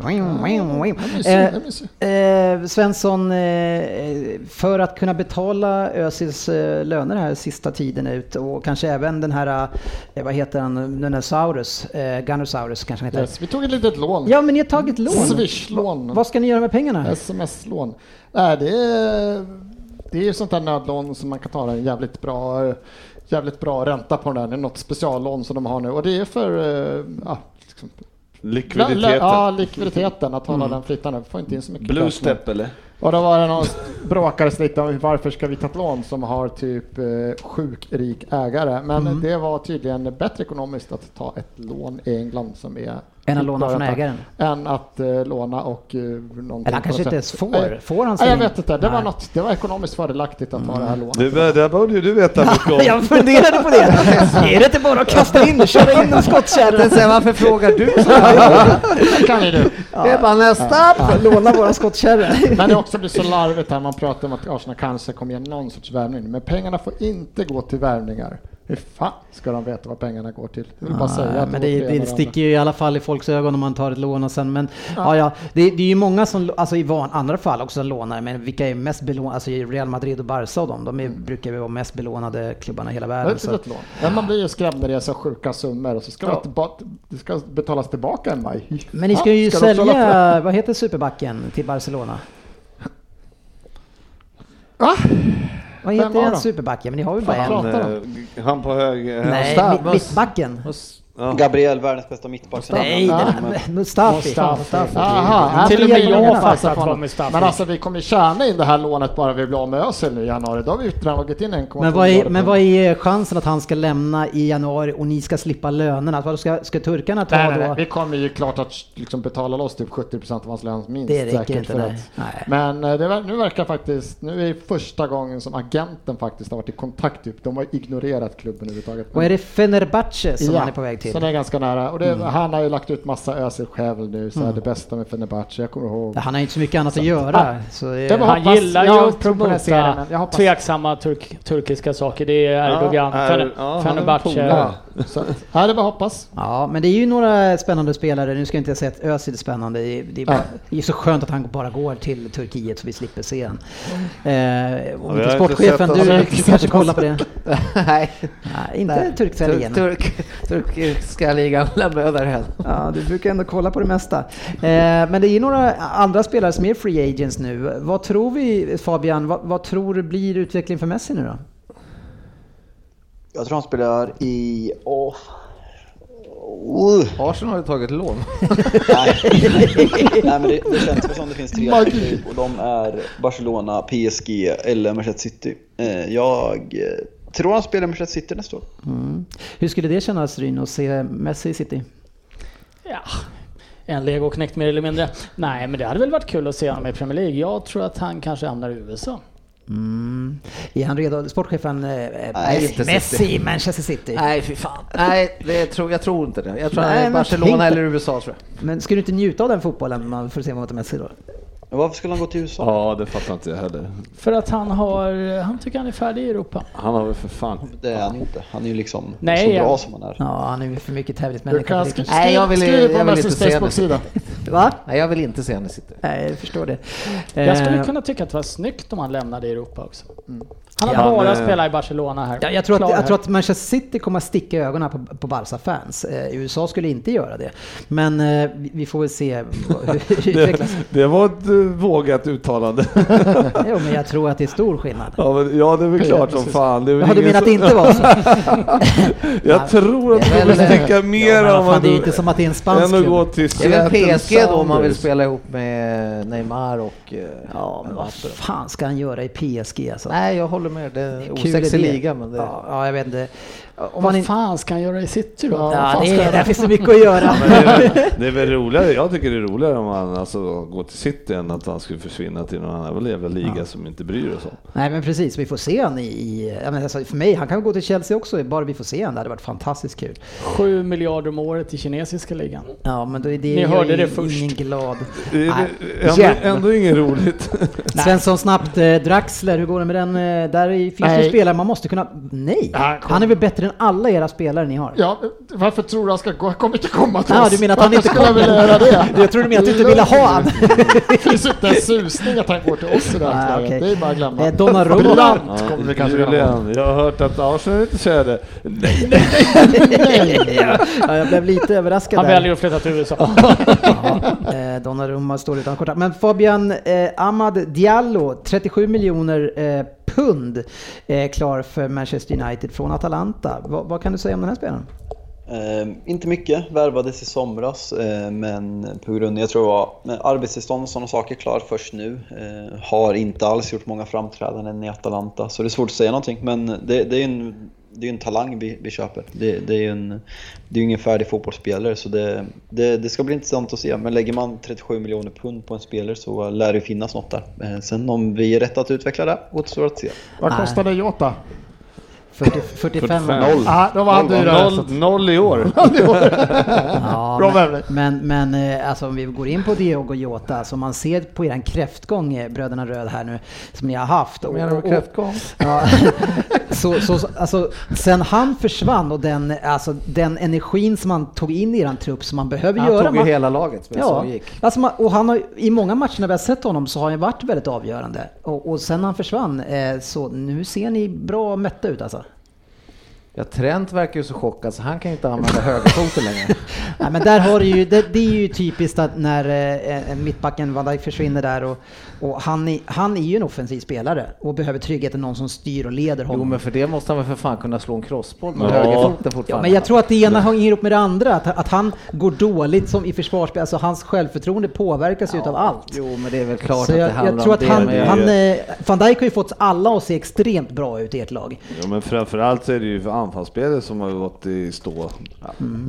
Eh. Eh, Svensson, eh, för att kunna betala Özils eh, löner här sista tiden ut och kanske även den här, eh, vad heter han, den här Saurus, eh, Gunnosaurus kanske han heter. Yes, vi tog ett litet lån. Ja, men ni har tagit lån. Swish-lån. Vad ska ni göra med pengarna? Sms-lån. Nej, det är, det är ju sånt där nödlån som man kan ta en jävligt bra, jävligt bra ränta på den där. Det är något speciallån som de har nu och det är för eh, ja, liksom, Likviditeten. Ja, likviditeten, att hålla den flytande. Får inte in så mycket Blue step eller? Och då var det någon bråkades lite om varför ska vi ta ett lån som har typ eh, sjuk rik ägare. Men Mm. det var tydligen bättre ekonomiskt att ta ett lån i England som är Än att låna från ägaren? Än att eh, låna och eh, någonting Eller han kanske inte ens får. Nej, Får han Nej, sig jag vet inte. Det var, något, det var ekonomiskt fördelaktigt att ta det här lånet. Det, där borde ju du veta mycket om. Jag funderade på det. Är det inte bara att kasta in och köra in en skottkärra? Säger, varför frågar du så? Det kan ju du. Det är bara nästa. Låna våra skottkärror. Men det också blir så larvigt här, man pratar om att Arsenal kanske kommer ge någon sorts värvning. Men pengarna får inte gå till värvningar. Hur fan ska de veta vad pengarna går till? Jag vill bara säga Ja, att men de det, det ena sticker ju i alla fall i folks ögon om man tar ett lån och sen men ja, ja det, det är ju många som, alltså i van, andra fall också lånar, men vilka är mest belånade, alltså Real Madrid och Barca och de, de är, brukar ju vara mest belånade klubbarna i hela Det är världen. ett Så. litet lån. Men man blir ju skrämd när det är så sjuka summor och så ska, Ja. det, det ska betalas tillbaka i maj. Men ni ska ju hålla sälja, vad heter superbacken till Barcelona? Va? Vad heter var den de? superbacken? Men ni har ju bara en. Han, eh, han på hög... Nej, mitt- mittbacken. Ja. Gabriel, världens bästa mittback. Nej, Ja. Mustafi. Mustafi. Aha, Till och med vi jag vad fond. Mustafi Men alltså vi kommer tjäna in det här lånet bara vi blir av med Özil nu i januari. Då har vi dragit in 1,2 Men vad, är, men på- vad är chansen att han ska lämna i januari och ni ska slippa lönerna? Vad ska, ska turkarna ta Nej, nej, då? nej, vi kommer ju klart att liksom betala loss typ 70% av hans lön minst. Det räcker säkert inte, för nej. att- Nej. Men eh, det, nu verkar faktiskt, nu är det första gången som agenten faktiskt har varit i kontakt. Typ. De har ignorerat klubben överhuvudtaget. Och är det Fenerbahce som Ja, han är på väg till? Så det är ganska nära. Och det, Mm. han har ju lagt ut massa Özil-skävel nu, så här, det bästa med Fenerbahce. Jag kommer ihåg. Han har ju inte så mycket annat att göra. Ah, Så det, Han hoppas- gillar jag ju att den promota tveksamma turk, turkiska saker. Det är Erdogan, Ja, är- Fener- ja, Fenerbahce. Ja, så, det är bara hoppas. ja, men det är ju några spännande spelare. Nu ska jag inte säga att Özil är spännande. Det är, bara, Ja. det är så skönt att han bara går till Turkiet så vi slipper se honom. Eh, om inte sportchefen, du kanske kollar på det? Nej, Nej, inte turkiska ligan. turk, turkiska ligan lämnar jag därhän. Ja, du brukar ändå kolla på det mesta. Eh, men det är några andra spelare som är free agents nu. Vad tror vi, Fabian, vad, vad tror du blir utvecklling för Messi nu då? Jag tror han spelar i... Åh. Uh. Arsenal har ju tagit lån. Nej. Nej men det, det känns som det finns tre alternativ och de är Barcelona, PSG eller Manchester City. Eh, Jag tror han spelar Manchester City nästa år. Mm. Hur skulle det kännas Ryn att se Messi i City? Ja, en legoknekt mer eller mindre. Nej, men det hade väl varit kul att se honom i Premier League. Jag tror att han kanske hamnar i USA. Mm. Är han redo? Sportchefen eh, Nej, inte Messi i Manchester City. Nej, fy fan. Nej, det tror, jag tror inte det. Jag tror Nej, Barcelona eller USA tror jag. Men ska du inte njuta av den fotbollen man får se mot Messi då? Varför skulle han gå till USA? Ja, det fattar inte jag heller. För att han har, han tycker han är färdig i Europa. Han har väl för fan... Det är han ju inte. Han är ju liksom Nej, så ja. bra som han är. Ja, han är ju för mycket Du tävlingsmänniska. skriva Nej, jag vill- skriv jag vill inte se det. Facebook-sida. Va? Nej, jag vill inte se henne sitta. Nej, jag förstår det. Jag skulle Eh, kunna tycka att det var snyggt om han lämnade Europa också. Han har Ja, bara men- spelat i Barcelona här. Ja, jag, tror att, jag tror att Manchester City kommer att sticka ögonen på, på Barca-fans. Eh, USA skulle inte göra det. Men eh, vi, får väl se hur det utvecklas. Det var ett eh, vågat uttalande. Jo, men jag tror att det är stor skillnad. Ja, men, ja det är väl klart som fan. Det är Jaha, du att det som- inte var så? Jag tror att Det kommer väl- sticka Ja, mer vad om fan, man det är ju inte som att det är en spansk att gå klubb. till Det är väl PSG då om man vill spela ihop med Neymar och... eh, Ja, men vad fan ska han göra i PSG alltså? Nej, jag håller med. Det är en osexig liga, men det... Ja, ja, jag vet inte. Om Vad man fan ska han göra i city då? Ja. Ja, det, är, där finns det mycket att göra. Men det, är, väl- det är väl roligare, jag tycker det är roligare om han alltså, går till City än att han skulle försvinna till någon annan jävla liga som inte bryr sig om. Nej men precis, vi får se han i, i jag menar, alltså, för mig, han kan gå till Chelsea också, bara vi får se han, det hade varit fantastiskt kul. 7 miljarder om året i kinesiska ligan. Ja men då är det Ni hörde ju det först. ingen glad. Det är Nej, ändå, ändå inget roligt. Svensson snabbt, eh, Draxler, hur går det med den? Eh, där är- finns det spelare man måste kunna... Nej! Ja. Han är väl bättre än alla era spelare ni har? Ja, varför tror du han ska gå? Han kommer inte komma till Ja, oss. du menar att han Varför inte skulle kommer? vilja göra det? Jag tror du menar att du inte ville ha han? Det finns inte en susning att han går till oss i det här Ah, okej. Det är bara att glömma. Eh, Donnarumma. Brant kommer vi kanske. Julian, jag har hört att Arsenal inte säger det. Nej, ja, jag blev lite överraskad Han där. väljer att flytta till USA. Ja, eh, Donnarumma står utan kontrakt. Men Fabian eh, Ahmad Diallo, 37 miljoner eh, pund, eh, klar för Manchester United från Atalanta. Va, vad kan du säga om den här spelaren? Eh, inte mycket, värvades i somras eh, men på grund jag tror det var arbetstillstånd och sådana saker klar först nu. Eh, har inte alls gjort många framträdanden i Atalanta så det är svårt att säga någonting men det, det är ju en, det är en talang vi, vi köper. Det, det är ju en, det är ju ingen färdig fotbollsspelare så det, det, det ska bli intressant att se. Men lägger man 37 miljoner pund på en spelare så lär det finnas något där. Eh, sen om vi är rätta att utveckla det återstår att se. Vad kostade Jota? 40, 45 45. Noll. Ja, då var han dyrare. noll, noll i år. Ja, Bra men, men, men eh, alltså, om vi går in på Diogo Jota, så man ser på eran kräftgång, eh, bröderna Röd här nu, som ni har haft. Vad menar du med kräftgång? Ja, så, så, så, alltså, sen han försvann och den, alltså, den energin som man tog in i eran trupp som man behöver Han göra. tog ju man, hela laget som Ja, gick. alltså man, och han har, i många matcher när vi har sett honom så har han varit väldigt avgörande. Och, och sen han försvann, eh, så nu ser ni bra mätta ut alltså. Ja, Trent verkar ju så chockad så han kan ju inte använda högerfoten längre. Nej, men där har du ju, det, det är ju typiskt att när eh, mittbacken Van Dijk försvinner där och, och han, är, han är ju en offensiv spelare och behöver tryggheten, någon som styr och leder honom. Jo, men för det måste han väl för fan kunna slå en crossboll med Ja. högerfoten Ja, fortfarande. men jag tror att det ena hänger ihop med det andra, att, att han går dåligt som i försvarsspel, alltså hans självförtroende påverkas ju utav allt. Jo, men det är väl klart Så att jag, det handlar jag tror om att det. han, han eh, Van Dijk har ju fått alla att se extremt bra ut i ert lag. Ja, men framförallt så är det ju för anfallsspelet som har gått i stå.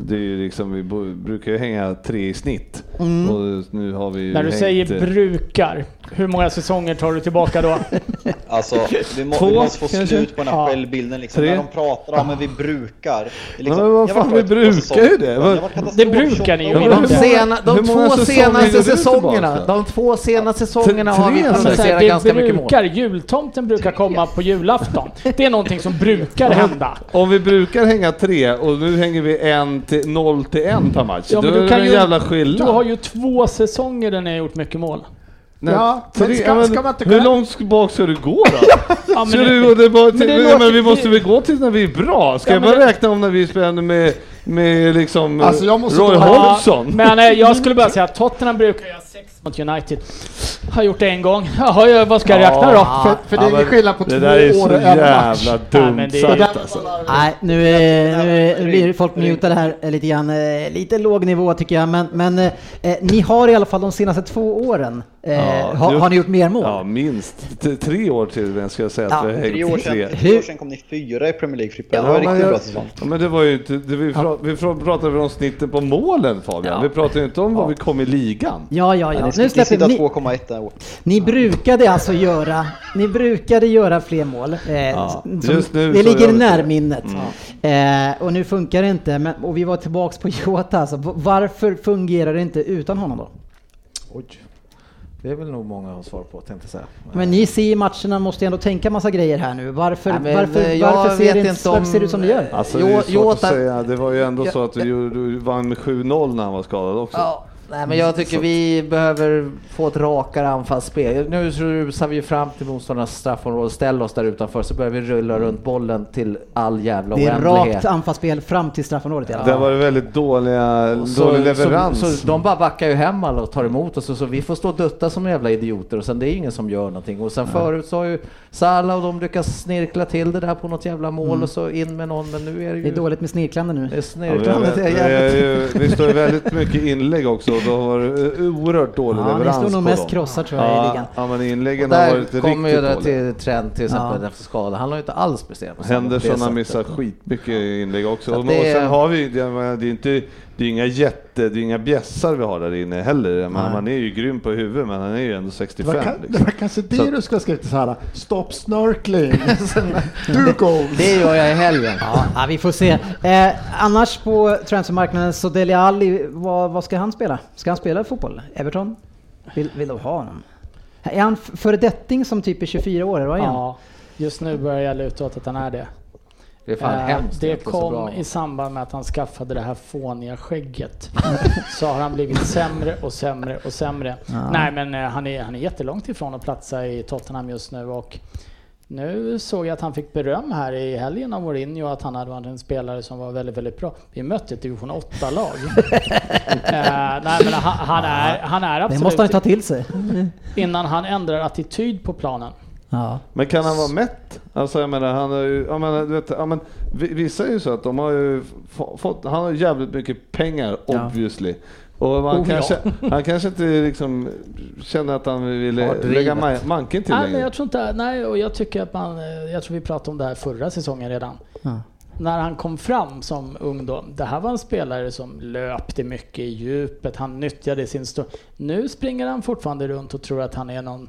Det är ju liksom, vi brukar ju hänga tre i snitt. Och nu har vi ju När du hängt, säger eh, brukar, hur många säsonger tar du tillbaka då? Alltså, vi, må, Två, vi måste få kanske? slut på den här Ja. självbilden liksom. Tre. När de pratar om att vi brukar. Liksom, Men vad fan, vi brukar ju det. Ja, katastrof Det brukar ni ju. De, sena, de två senaste du säsongerna, de två senaste säsongerna har vi producerat ganska mycket mål. brukar, jultomten brukar komma på julafton. Det är någonting som brukar hända. Om vi brukar hänga tre och nu hänger vi en till, noll till en per match. Ja, då men är du det kan en ju- jävla Du skillnad. har ju två säsonger där ni har gjort mycket mål. Nej, Ja, men tre, ska- ja, men ska man inte hur långt bak ska du gå då? Ja, Ska men du det, gå tillbaka till, men det men, låter- men vi måste det- väl gå till när vi är bra? Ska Ja, jag bara det- räkna om när vi spelade med, med liksom Alltså, jag måste Roy Hodgson? men eh, jag skulle bara säga att Tottenham brukar göra sex mot United. Har gjort det en gång. Jaha, ja, vad ska jag räkna då? För, för det är Ja, skillnad på det två där är år så och en match. jävla Nej, dumt men det- sagt Den alltså. var. Nej, nu, är- nu, är- nu blir folk mutade här eh, lite grann. eh, Lite låg nivå tycker jag, men, men eh, eh, ni har i alla fall de senaste två åren Eh, Ja, har, har ni gjort mer mål? Ja, minst tre år till den ska jag säga att Ja, vi har Tre år sedan, Hur- tre år sedan kom ni fyra i Premier League Frippe. Det var riktigt jag- bra säsong. Ja, men det var ju inte, det, vi, pra, vi pra, pratade väl om snitten på målen Fabian? Ja. Vi pratade ju inte om vad vi kom i ligan. Ja, ja, ja. Ja, Nu ni, ni släpper vi. Ni, 2,1 år. ni brukade alltså göra, ni brukade göra fler mål. Eh, Ja, som- just nu det ligger närminnet. Eh, och nu funkar det inte. Men, och vi var tillbaks på Jota. Alltså, varför fungerar det inte utan honom då? Oj. Det är väl nog många har svar på tänkte jag säga. Men ni ser i matcherna, måste ändå tänka massa grejer här nu. Varför, Nej, varför, eh, varför ser, det inte om- varför ser det ut som det gör? Alltså det är svårt att säga. Det var ju ändå så att du, du vann med 7-0 när han var skadad också. Ja, nej, men jag tycker vi behöver få ett rakare anfallsspel. Nu så rusar vi fram till motståndarnas straffområde, ställer oss där utanför så börjar vi rulla runt bollen till all jävla Det är oändlighet. rakt anfallsspel fram till straffområdet i alla Det fall. var det väldigt dåliga, så, dålig leverans. Så, så de bara backar ju hem alla och tar emot oss och så vi får stå och dutta som jävla idioter och sen det är ingen som gör någonting. Och sen förut så har ju Salah och de lyckats snirkla till det där på något jävla mål och så in med någon men nu är det ju... Det är dåligt med snirklande nu. Det är Ja, vi, snirklandet är vi, jävligt... är ju, vi står ju väldigt mycket inlägg också och då har det oerhört dålig Ja, ni leverans står nog på mest dem. krossar tror jag i Ja, ligan. ja men inläggen har där varit kommer ju riktigt det dåliga. till Trent till exempel Ja. efter skada. Han har ju inte alls presterat på på Henderson har missat skitmycket inlägg också. Och, det- och sen har vi, det är inte, det är inga jätte, det är inga bjässar vi har där inne heller. Nej. man är ju grym på huvudet men han är ju ändå Det 65. var, ka- det Liksom. var kanske det Så- du skulle ha skrivit så här. Stop snörkling. du goals. Det gör jag i helgen. Ja, vi får se. Eh, annars på transfermarknaden så Dele Alli, vad, vad ska han spela? Ska han spela fotboll? Everton? Vill, vill de ha honom? Är han föredetting som typ är 24 år, eller vad är han? Ja, just nu börjar jag luta åt att han är det. Det är fan Eh, hemskt. det så kom i samband med att han skaffade det här fåniga skägget. så har han blivit sämre och sämre och sämre. Ja. Nej men eh, han är, han är jättelångt ifrån att platsa i Tottenham just nu och nu såg jag att han fick beröm här i helgen av Mourinho att han hade varit en spelare som var väldigt, väldigt bra. Vi mötte ett division 8-lag. eh, nej men han, han, är, han är Det absolut... måste han ta till sig. Innan han ändrar attityd på planen. Ja. Men kan han vara mätt? Alltså jag menar, han har ju, jag menar, du vet, ja, men, vi- vissa är ju så att de har ju få- fått, han har jävligt mycket pengar Ja. obviously. Och man Oh, ja. kanske, han kanske inte liksom känner att han vill lägga ma- manken till Nej, längre. jag tror inte, nej, och jag tycker att man, eh, jag tror vi pratade om det här förra säsongen redan. Ja. När han kom fram som ungdom, det här var en spelare som löpte mycket i djupet, han nyttjade sin stor... Nu springer han fortfarande runt och tror att han är någon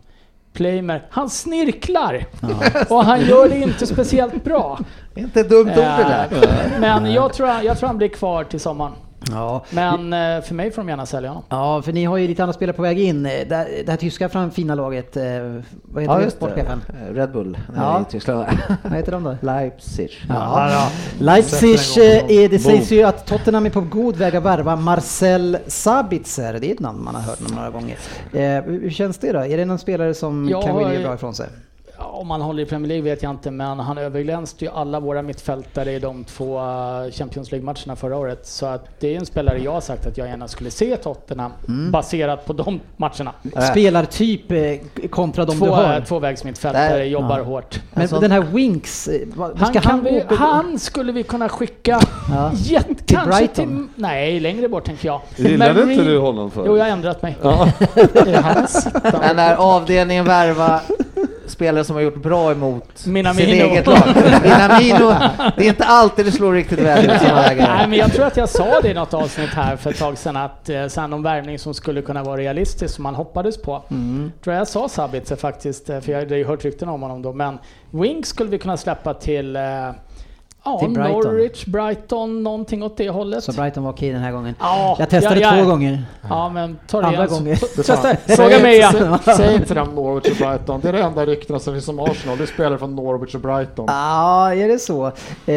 playmer. Han snirklar! Och han gör det inte speciellt bra. Inte dumt ord det där. Eh, Men jag tror, jag tror han blir kvar till sommaren. Ja. Men eh, för mig får de gärna sälja honom. ja, för ni har ju lite andra spelare på väg in. Eh, Det, det här tyska fram fina laget, eh, vad heter Ja det? Sportchefen? Red Bull. Ja. Nej, Tyskland. Vad heter de då? Leipzig. Ja. Leipzig, eh, är, det sägs ju att Tottenham är på god väg att värva Marcel Sabitzer. Det är ett namn man har hört några gånger. Hur känns det då? Är det någon spelare som Jag kan vilja bra ifrån sig? Om han håller i Premier League vet jag inte, men han överglänste ju alla våra mittfältare i de två eh, Champions League-matcherna förra året. Så att det är en spelare jag har sagt att jag gärna skulle se Tottenham, Mm. baserat på de matcherna. Spelartyp eh, kontra de Två, du har. eh, tvåvägsmittfältare, Där- jobbar ja. hårt. Men Alltså- den här Winks, vad, Han, han, vi, han skulle vi kunna skicka Ja. jätte, Till kanske Brighton? till... Nej, längre bort tänker jag. Gillade Men inte du honom för? Jo, jag har ändrat mig. Ja. Men när avdelningen värva spelare som har gjort bra emot Minamino. sitt eget lag. Minamino, det är inte alltid det slår riktigt väl ut Nej, men jag tror att jag sa det i något avsnitt här för ett tag sedan att eh, någon värvning som skulle kunna vara realistisk som man hoppades på. Mm. Tror jag sa Sabitzer faktiskt, eh, för jag hade ju hört rykten om honom då. Men Wings skulle vi kunna släppa till, eh, ja, Till Brighton. Norwich, Brighton, någonting åt det hållet. Så Brighton var okej den här gången. Ja, Jag testade ja, ja. två gånger. Ja, men ta det Andra igen. gånger. Testa, fråga mig igen. säg- inte det om Norwich och Brighton. Det är det enda ryktena som finns om Arsenal. Det är spelare från Norwich och Brighton. Ja, är det så? Eh,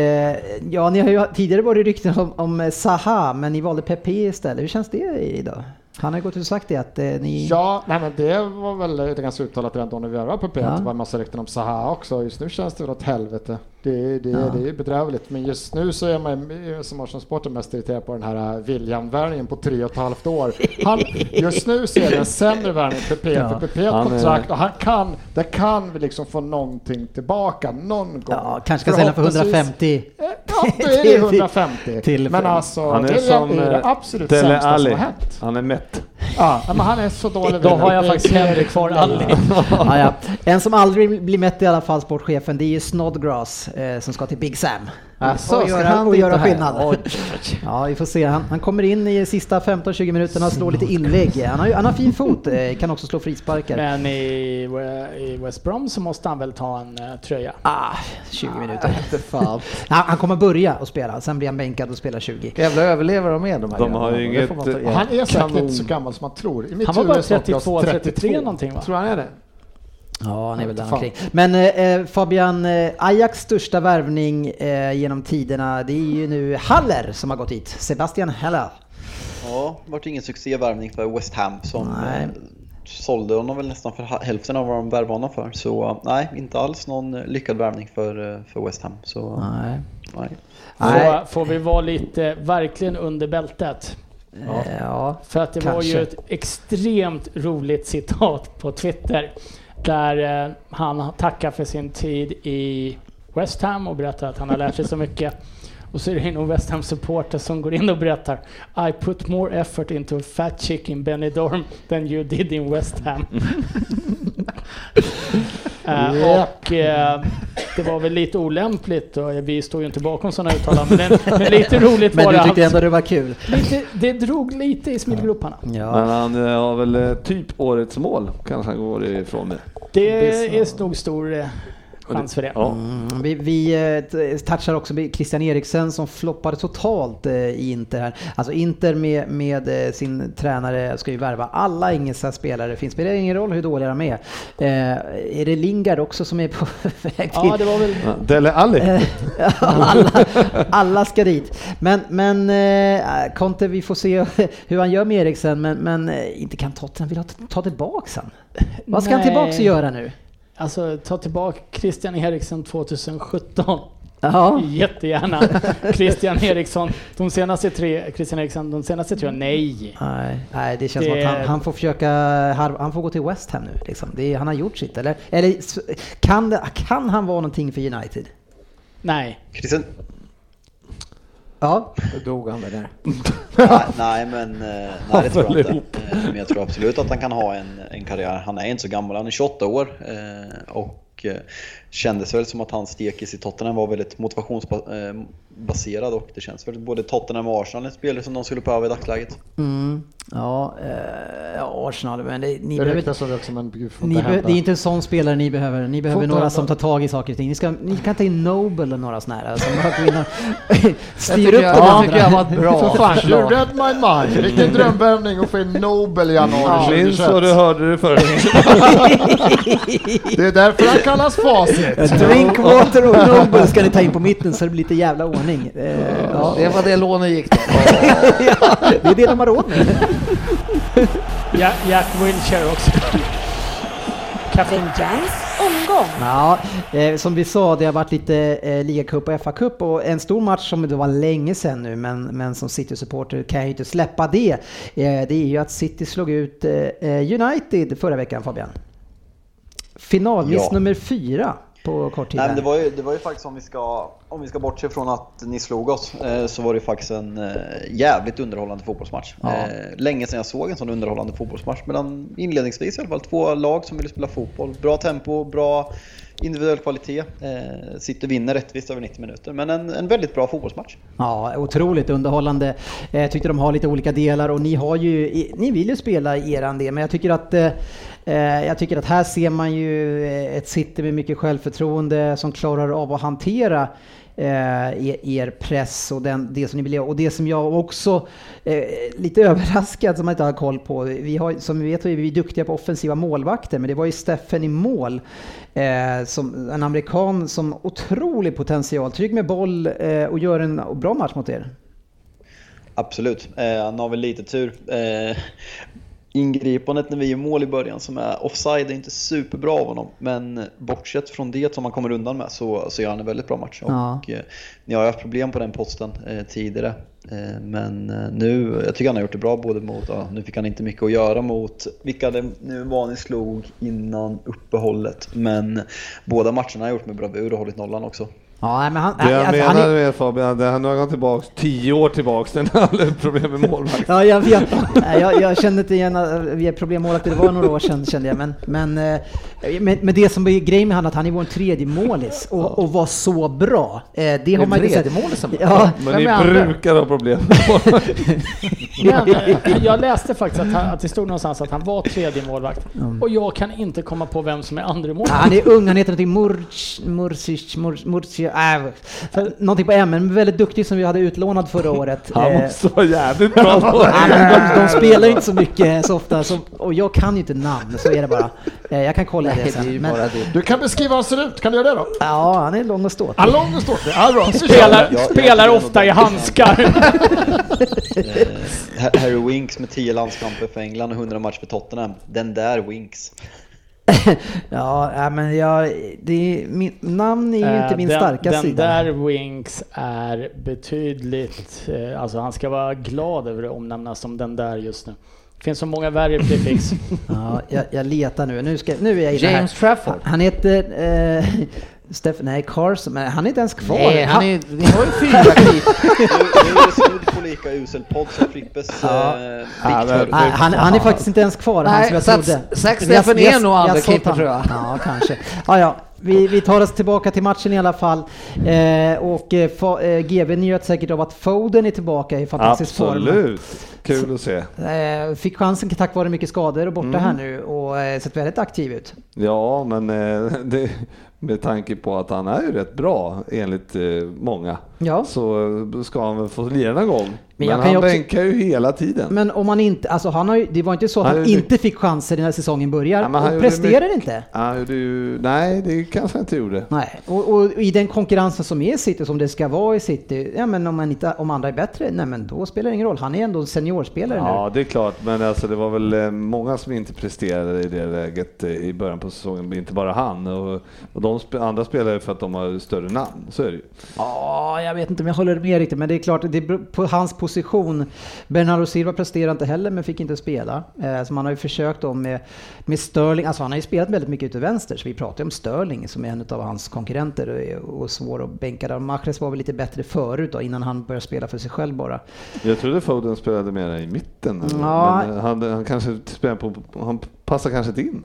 ja, ni har ju tidigare varit rykten om, om Zaha, men ni valde Pepe istället. Hur känns det idag? Han har gått ut och sagt det att eh, ni... Ja, nej men det var väl det ganska uttalat redan då när vi värvade Pepe. Ja. att Det var en massa rykten om Zaha också. Just nu känns det väl åt helvete. Det, det, Ja. det är bedrövligt. Men just nu så är man som Arsenal-supporter mest irriterad på den här äh, William-värvningen på tre och ett halvt år. Han, just nu så är det en sämre värvning än Pepe. Ja. För Pepe har Han ett är- kontrakt och han kan, där kan vi liksom få någonting tillbaka någon gång. Ja, kanske ska sälja för Förhoppningsvis- 150. Ja, då är det 150. Till- men alltså, Han är det som är det eh, absolut sämsta som har hänt. Han är mätt. Ja, men han är så dålig. Då har jag faktiskt hellre kvar Ali. ja, ja. En som aldrig blir mätt i alla fall, sportchefen, det är ju Snodgrass eh, som ska till Big Sam. Alltså, och ska göra, han och göra och här? skillnad. Ja, vi får se. Han, han kommer in i sista 15-20 minuterna och slår lite inlägg. Han har, han har fin fot, eh, kan också slå frisparkar. Men i, i West Brom så måste han väl ta en eh, tröja. Ah, 20 minuter. Inte fan. Han, han kommer börja och spela, sen blir han bänkad och spelar 20. Jävla överlevare de är de här De har ju inget, eh, ja. Han är säkert inte så gammal som man tror. I mitt Han var bara är Snodgrass 32, 33 någonting va? Tror han är det? Ja, han är väl där omkring. Men eh, Fabian, eh, Ajax största värvning eh, genom tiderna, det är ju nu Haller som har gått hit. Sebastian Haller. Ja, det vart ingen succévärvning för West Ham som Nej. eh, sålde honom väl nästan för hälften av vad de värvade honom för. Så eh, nej, inte alls någon eh, lyckad värvning för, eh, för West Ham. Så Nej. nej. Nej. Får, får vi vara lite verkligen under bältet? Eh, ja. För att det var Kanske. ju ett extremt roligt citat på Twitter. Där eh, han tackar för sin tid i West Ham och berättar att han har lärt sig så mycket. Och så är det någon West Ham-supporter som går in och berättar I put more effort into a fat chick in Benidorm than you did in West Ham. Eh, och eh, det var väl lite olämpligt och vi står ju inte bakom sådana uttalanden men, men lite roligt Men var du det. tyckte att- ändå det var kul? Lite, det drog lite i smilgroparna. Ja. Men han eh, har väl eh, typ årets mål kanske han går ifrån med. Det är nog stor eh, chans för det. Ja. Mm, vi vi eh, touchar också Christian Eriksen som floppade totalt eh, i Inter här. Alltså Inter med, med eh, sin tränare ska ju värva alla engelska spelare. Finns spelar ingen roll hur dåliga de är. Eh, är det Lingard också som är på väg till? Ja, det var väl... Ja, Dele Alli. Alla, alla ska dit. Men, men eh, Conte, vi får se hur han gör med Eriksen, men, men inte kan Tottenham vilja ta, ta tillbaks han? Vad ska han Nej. tillbaks och göra nu? Alltså, ta tillbaka Christian Eriksson 2017. Ja. Jättegärna. Christian Eriksson, de senaste tre, Christian Eriksson, de senaste tre, nej. Nej, nej, det känns Det- som att han, han får försöka, han får gå till West Ham nu. Liksom. Det är, han har gjort sitt, eller? Eller kan, det, kan han vara någonting för United? Nej. Christian, Ja, Då dog han väl där. nej, nej men eh, nej, det tror jag inte. Eh, Men jag tror absolut att han kan ha en, en karriär. Han är inte så gammal, han är 28 år. eh, Och eh, kändes väl som att hans stekis i Tottenham var väldigt motivationsbaserad och det känns väl både Tottenham och Arsenal en spelare som de skulle behöva i dagsläget. mm, ja, eh, ja Arsenal, men det, ni Det behöver, ryktas om det också men gud ni be, det är inte en sån spelare ni behöver. Ni behöver några som tar tag i saker och ting. Ni, ska, ni kan ta in Noble eller några såna här som och styr upp jag- de andra. tycker jag var bra För fan, you read my mind. Vilken drömvärvning att få in Nobel i januari Minns 2021. vad du hörde det först. Det är därför han kallas Facit. Drinkwater och Noble ska ni ta in på mitten så det blir lite jävla ordning. Eh, ja. Det var det lånet gick då. ja, det är det de har råd med. Ja, Jack Wilshere också. Veckans omgång. Ja, eh, som vi sa, det har varit lite eh, ligacup och FA-cup och en stor match som det var länge sedan nu, men, men som City-supporter kan jag ju inte släppa det. Eh, det är ju att City slog ut eh, United förra veckan, Fabian. Finalmiss Ja. nummer fyra på kort tid. Nej, men det, var ju, det var ju faktiskt om vi ska, om vi ska bortse från att ni slog oss, eh, så var det faktiskt en eh, jävligt underhållande fotbollsmatch. Ja. Eh, länge sedan jag såg en sån underhållande fotbollsmatch. Mellan inledningsvis i alla fall två lag som ville spela fotboll. Bra tempo, bra individuell kvalitet. Eh, City vinner rättvist över 90 minuter. Men en, en väldigt bra fotbollsmatch. Ja, otroligt underhållande. Eh, jag tyckte de har lite olika delar och ni har ju, ni vill ju spela i eran del, men jag tycker att eh, eh, jag tycker att här ser man ju eh, ett City med mycket självförtroende som klarar av att hantera Eh, er, er press och den, det som ni vill göra. Och det som jag också eh, lite överraskad som jag inte har koll på. Vi har, som vi vet är vi duktiga på offensiva målvakter, men det var ju Steffen i mål. Eh, som, en amerikan som otrolig potential, trygg med boll eh, och gör en bra match mot er. Absolut. Eh, han har väl lite tur. Eh, ingripandet när vi gör mål i början som är offside är inte superbra av honom. Men bortsett från det som han kommer undan med så, så gör han en väldigt bra match. Ja. Och, eh, ni har haft problem på den posten eh, tidigare. Eh, men eh, nu, jag tycker han har gjort det bra både mot, ja, nu fick han inte mycket att göra mot vilka det nu var ni slog innan uppehållet. Men båda matcherna har gjort med bravur och hållit nollan också. Ja, men han, Det jag alltså, menar han är, med Fabian, han har gått tillbaks tio år tillbaks när han hade problem med målvakt. Ja, jag. Nej, Jag, jag kände inte igen att vi är problemmålvakter, det var några år sedan kände jag. Men, men, eh, men, men det som är grejen med han att han är vår tredje målis och, och var så bra. Eh, Det har man inte sett. tredje målisen? Ja, Men ni brukar ha problem. Men, eh, jag läste faktiskt att, han, att det stod någonstans att han var tredje målvakt. Och jag kan inte komma på vem som är andra Ja, målvakt. han är ung, han heter någonting Murch, Murcic, Murch, Murci, äh, någonting på M, men väldigt duktig som vi hade utlånad förra året. Han Eh, måste vara jävligt bra på det. De, de spelar ju inte så mycket så ofta, så, och jag kan ju inte namn, så är det bara. Eh, Jag kan kolla Nej, det sen. Men, det. Du kan beskriva hur han ser ut, kan du göra det då? ja, han är lång och ståtlig. Han är lång och ståtlig. Ja, bra. Spelar, Jag- jag spelar tycker ofta i handskar. Eh, Harry Winks med 10 landskamper för England och 100 matcher för Tottenham. Den där Winks. Ja, men jag, det är, min, namn är ju inte Eh, min den, starka den sida. där Winks är betydligt, eh, alltså han ska vara glad över att omnämnas som den där just nu. Det finns så många värre prefix. Ja, jag, jag letar nu. Nu, ska, nu är jag inne James här. Trafford. Han heter... Eh, Steph, nej, Carson, men han är inte ens kvar. Nej, han Han- är, ni har ju fyra klipp. Nu, är det snudd på lika usel podd som Frippes Ja. eh. Nej, han, han är faktiskt inte ens kvar, han Nej, som jag trodde. Har- Steffen är nog andra keeper, han. tror jag. Ja, kanske. Ja, ja. Vi, vi tar oss tillbaka till matchen i alla fall. Eh, och eh, eh, GV njöt säkert av att Foden är tillbaka i fantastisk form. Absolut. Kul att se. Eh, fick chansen tack vare mycket skador och borta Mm. här nu och eh, sett väldigt aktiv ut. Ja, men eh, det, med tanke på att han är ju rätt bra enligt eh, många Ja. så ska han väl få lira någon gång. Men, jag kan han ju också- bänkar ju hela tiden. Men om man inte, alltså han har ju, det var inte så att Han han inte fick chanser när säsongen börjar Ja, men han presterar mycket- inte. Han gjorde ju, nej, det kanske han inte gjorde. Nej, och, och i den konkurrensen som är i City, som det ska vara i City, ja men om, man inte, om andra är bättre, nej men då spelar det ingen roll. Han är ändå seniorspelare Ja, nu. det är klart, men alltså det var väl eh, många som inte presterade i det läget eh, i början på säsongen, inte bara han. Och, och de andra spelar ju för att de har större namn, så är det ju. Ja, jag vet inte om jag håller med riktigt, men det är klart, det beror på hans position. Bernardo Silva presterade inte heller, men fick inte spela. Eh, så man har ju försökt då med, med Sterling, alltså han har ju spelat väldigt mycket ute vänster, så vi pratar ju om Sterling som är en av hans konkurrenter och, är- och svår att bänka där. Mahrez var väl lite bättre förut då, innan han började spela för sig själv bara. Jag trodde Foden spelade mer i mitten, Ja. men han, han kanske spelar på, han passar kanske inte in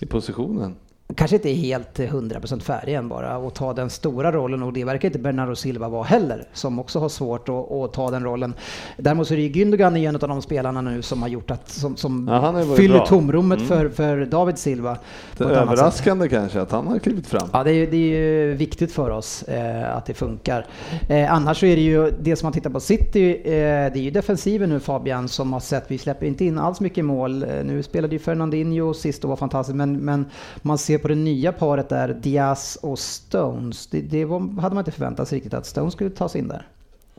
i positionen. Kanske inte är helt 100% färdig än bara och ta den stora rollen och det verkar inte Bernardo Silva vara heller som också har svårt att, att ta den rollen. Däremot så är det ju Gündogan en av de spelarna nu som har gjort att, som, som Ja, fyller bra. tomrummet Mm. för, för David Silva. Det överraskande kanske att han har klivit fram. Ja, det är, det är ju viktigt för oss eh, att det funkar. Eh, annars så är det ju det som man tittar på City, eh, det är ju defensiven nu Fabian som har sett, vi släpper inte in alls mycket mål. Eh, nu spelade ju Fernandinho sist och var fantastiskt, men, men man ser på det nya paret där, Diaz och Stones, det, det var, hade man inte förväntat sig riktigt att Stones skulle tas in där.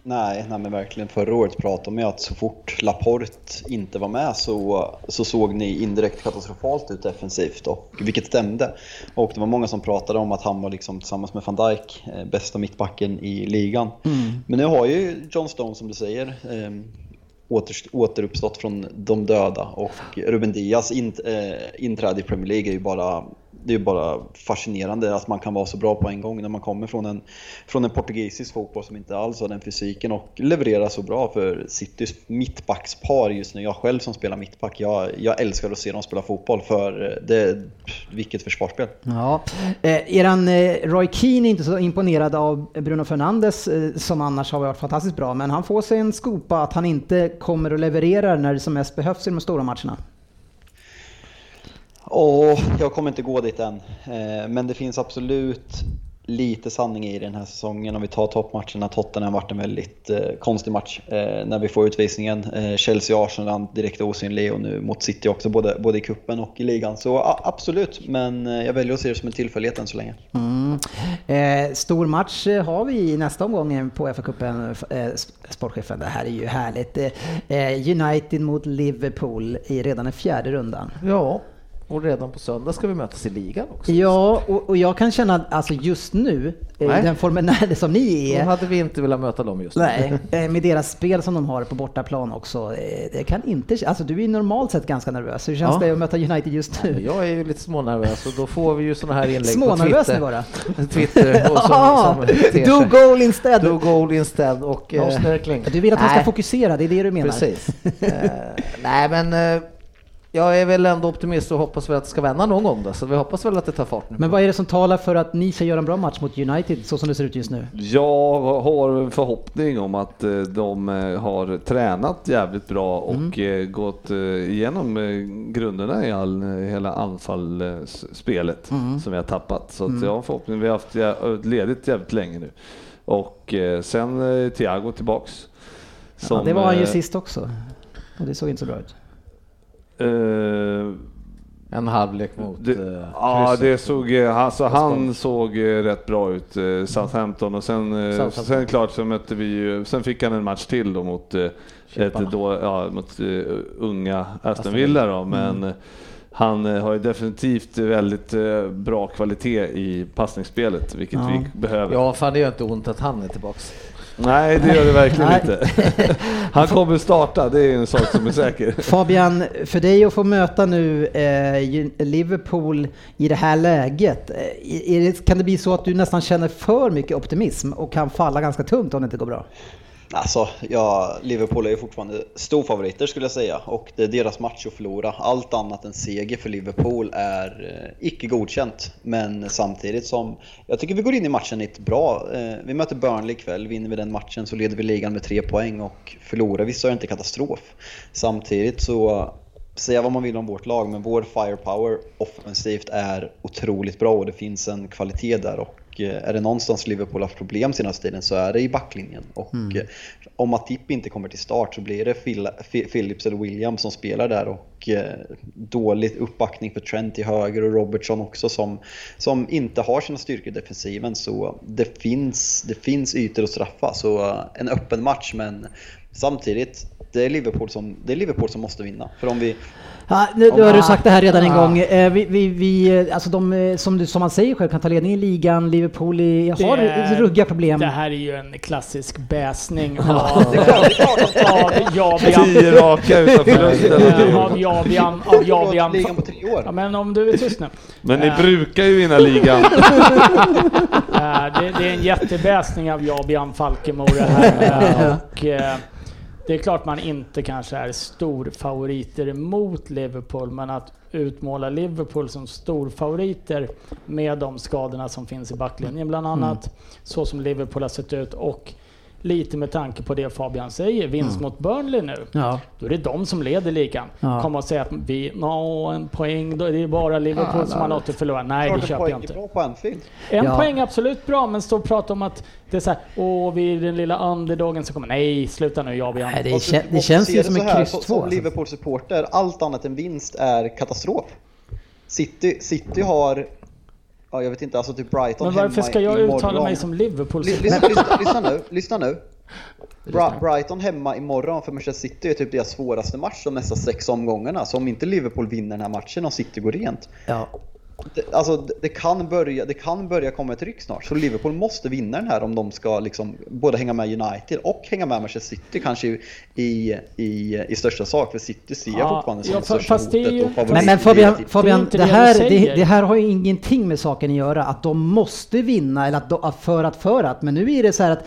Nej, nej men verkligen. Förra året pratade man ju att så fort Laporte inte var med så, så såg ni indirekt katastrofalt ut defensivt, och, vilket stämde. Och det var många som pratade om att han var liksom, tillsammans med van Dijk eh, bästa mittbacken i ligan. Men nu har ju John Stone, som du säger, eh, åter, återuppstått från de döda och Ruben Diaz in, eh, inträde i Premier League är ju bara det är ju bara fascinerande att man kan vara så bra på en gång när man kommer från en, från en portugisisk fotboll som inte alls har den fysiken och levererar så bra för Citys mittbackspar just nu. Jag själv som spelar mittback, jag, jag älskar att se dem spela fotboll för eh, det, vilket försvarsspel. Ja. Eh, eran eh, Roy Keane är inte så imponerad av Bruno Fernandes eh, som annars har varit fantastiskt bra, men han får sig en skopa att han inte kommer att leverera när det som mest behövs i de stora matcherna. Åh, jag kommer inte gå dit än. Eh, Men det finns absolut lite sanning i den här säsongen. Om vi tar toppmatcherna, Tottenham har varit en väldigt eh, konstig match eh, när vi får utvisningen. Eh, Chelsea-Arsenal direkt osynlig och nu mot City också, både, både i kuppen och i ligan. Så a- absolut, men jag väljer att se det som en tillfällighet än så länge. Mm. Eh, stor match har vi nästa omgång på FA-cupen, eh, sportchefen. Det här är ju härligt. Eh, United mot Liverpool i redan den fjärde rundan. Ja, Och redan på söndag ska vi mötas i ligan också. Ja, och, och jag kan känna alltså just nu, eh, Nej. den formen som ni Då är, hade vi inte velat möta dem just nu. Nej, eh, med deras spel som de har på bortaplan också. eh, Det kan inte, alltså du är normalt sett ganska nervös. Hur känns Ja. det att möta United just nu? Jag är ju lite smånervös och då får vi ju såna här inlägg på Smånervös nu Twitter. bara. Twitter och som, som do goal instead! Do goal instead och... No eh. Du vill att han ska Nej. fokusera, det är det du menar? Precis. nej men jag är väl ändå optimist och hoppas väl att det ska vända någon gång då, så vi hoppas väl att det tar fart nu. Men vad är det som talar för att ni ska göra en bra match mot United så som det ser ut just nu? Jag har en förhoppning om att eh, de eh, har tränat jävligt bra och eh, gått igenom grunderna i all, hela anfallsspelet som vi har tappat. Så att jag har en förhoppning. Vi har haft ledigt jävligt länge nu. Och sen Thiago tillbaks. Ja, Som, det var han ju sist också. Och det såg inte så bra ut. Eh, En halvlek mot Det, eh, ja, det såg, alltså, han såg eh, rätt bra ut, eh, Southampton. Och sen, eh, Southampton. sen klart så mötte vi ju, sen fick han en match till då mot, eh, ett, då, ja, mot unga Aston Villa då, men eh, han har ju definitivt väldigt bra kvalitet i passningsspelet, vilket Ja. vi behöver. Ja, fan det gör inte ont att han är tillbaks. Nej, det gör det verkligen inte. Han kommer starta, det är en sak som är säker. Fabian, för dig att få möta nu eh, Liverpool i det här läget, eh, det, kan det bli så att du nästan känner för mycket optimism och kan falla ganska tungt om det inte går bra? Alltså, ja, Liverpool är ju fortfarande storfavoriter skulle jag säga och det är deras match att förlora. Allt annat än seger för Liverpool är eh, icke godkänt. Men samtidigt som jag tycker vi går in i matchen i ett bra... Eh, vi möter Burnley ikväll, vinner vi den matchen så leder vi ligan med tre poäng och förlorar vi så är det inte katastrof. Samtidigt så säga vad man vill om vårt lag, men vår firepower offensivt är otroligt bra och det finns en kvalitet där. Och är det någonstans Liverpool haft problem senaste tiden så är det i backlinjen. Och eh, om Matip inte kommer till start så blir det Phil, Phillips eller Williams som spelar där och eh, dålig uppbackning för Trent till höger och Robertson också som, som inte har sina styrkor i defensiven. Så det finns, det finns ytor att straffa. Så eh, en öppen match men samtidigt det är, Liverpool som, det är Liverpool som måste vinna. För om vi, Ja, nu, nu har du sagt det här redan en gång. Eh, vi, vi, vi, eh, alltså de, eh, som, du, som man säger själv, kan ta ledningen i ligan. Liverpool i, har Det- ruggiga problem. Det här är ju en klassisk bäsning är av, är av Jabian. Tio raka utan förlusten. Eh, Av Jabian. Av Jabian. ligan på tre år. Ja, men om du är tyst nu. Men ni brukar ju vinna ligan. Det, det är en jättebäsning av Jabian Falkemo det här. Och, det är klart man inte kanske är storfavoriter mot Liverpool, men att utmåla Liverpool som storfavoriter med de skadorna som finns i backlinjen bland annat, så som Liverpool har sett ut och lite med tanke på det Fabian säger, vinst mot Burnley nu. Ja. Då är det de som leder ligan. Ja. Komma och säga att vi, nå en poäng, då är det bara Liverpool som har något att förlora. Nej, Klart det köper jag inte. bra på Anfield. En Ja. poäng är absolut bra, men stå och prata om att det är så här, åh, vi är den lilla underdogen som kommer. Nej, sluta nu Jabian. Nej, det, kän, det måste känns ju som en här, kryss som- alltså. Liverpool-supporter, allt annat än vinst är katastrof. City, City har, ja, jag vet inte, alltså typ Brighton Men varför ska jag imorgon. uttala mig som Liverpool? Ly- Lyssna, lyssna, lyssna nu, lyssna nu. Bra, Brighton hemma imorgon för Manchester City är typ deras svåraste match de nästa sex omgångarna. Så om inte Liverpool vinner den här matchen och City går rent. Ja. Det, alltså det- kan, börja, det kan börja komma ett ryck snart. Så Liverpool måste vinna den här om de ska liksom både hänga med United och hänga med Manchester City kanske i, i, i, i största sak. För City ser jag Ja, fortfarande som ja, fa- största hotet ju- och Men, men Fabian, Fabian det, det här, det, det här har ju ingenting med saken att göra, att de måste vinna eller att de, för att för att. Men nu är det så här att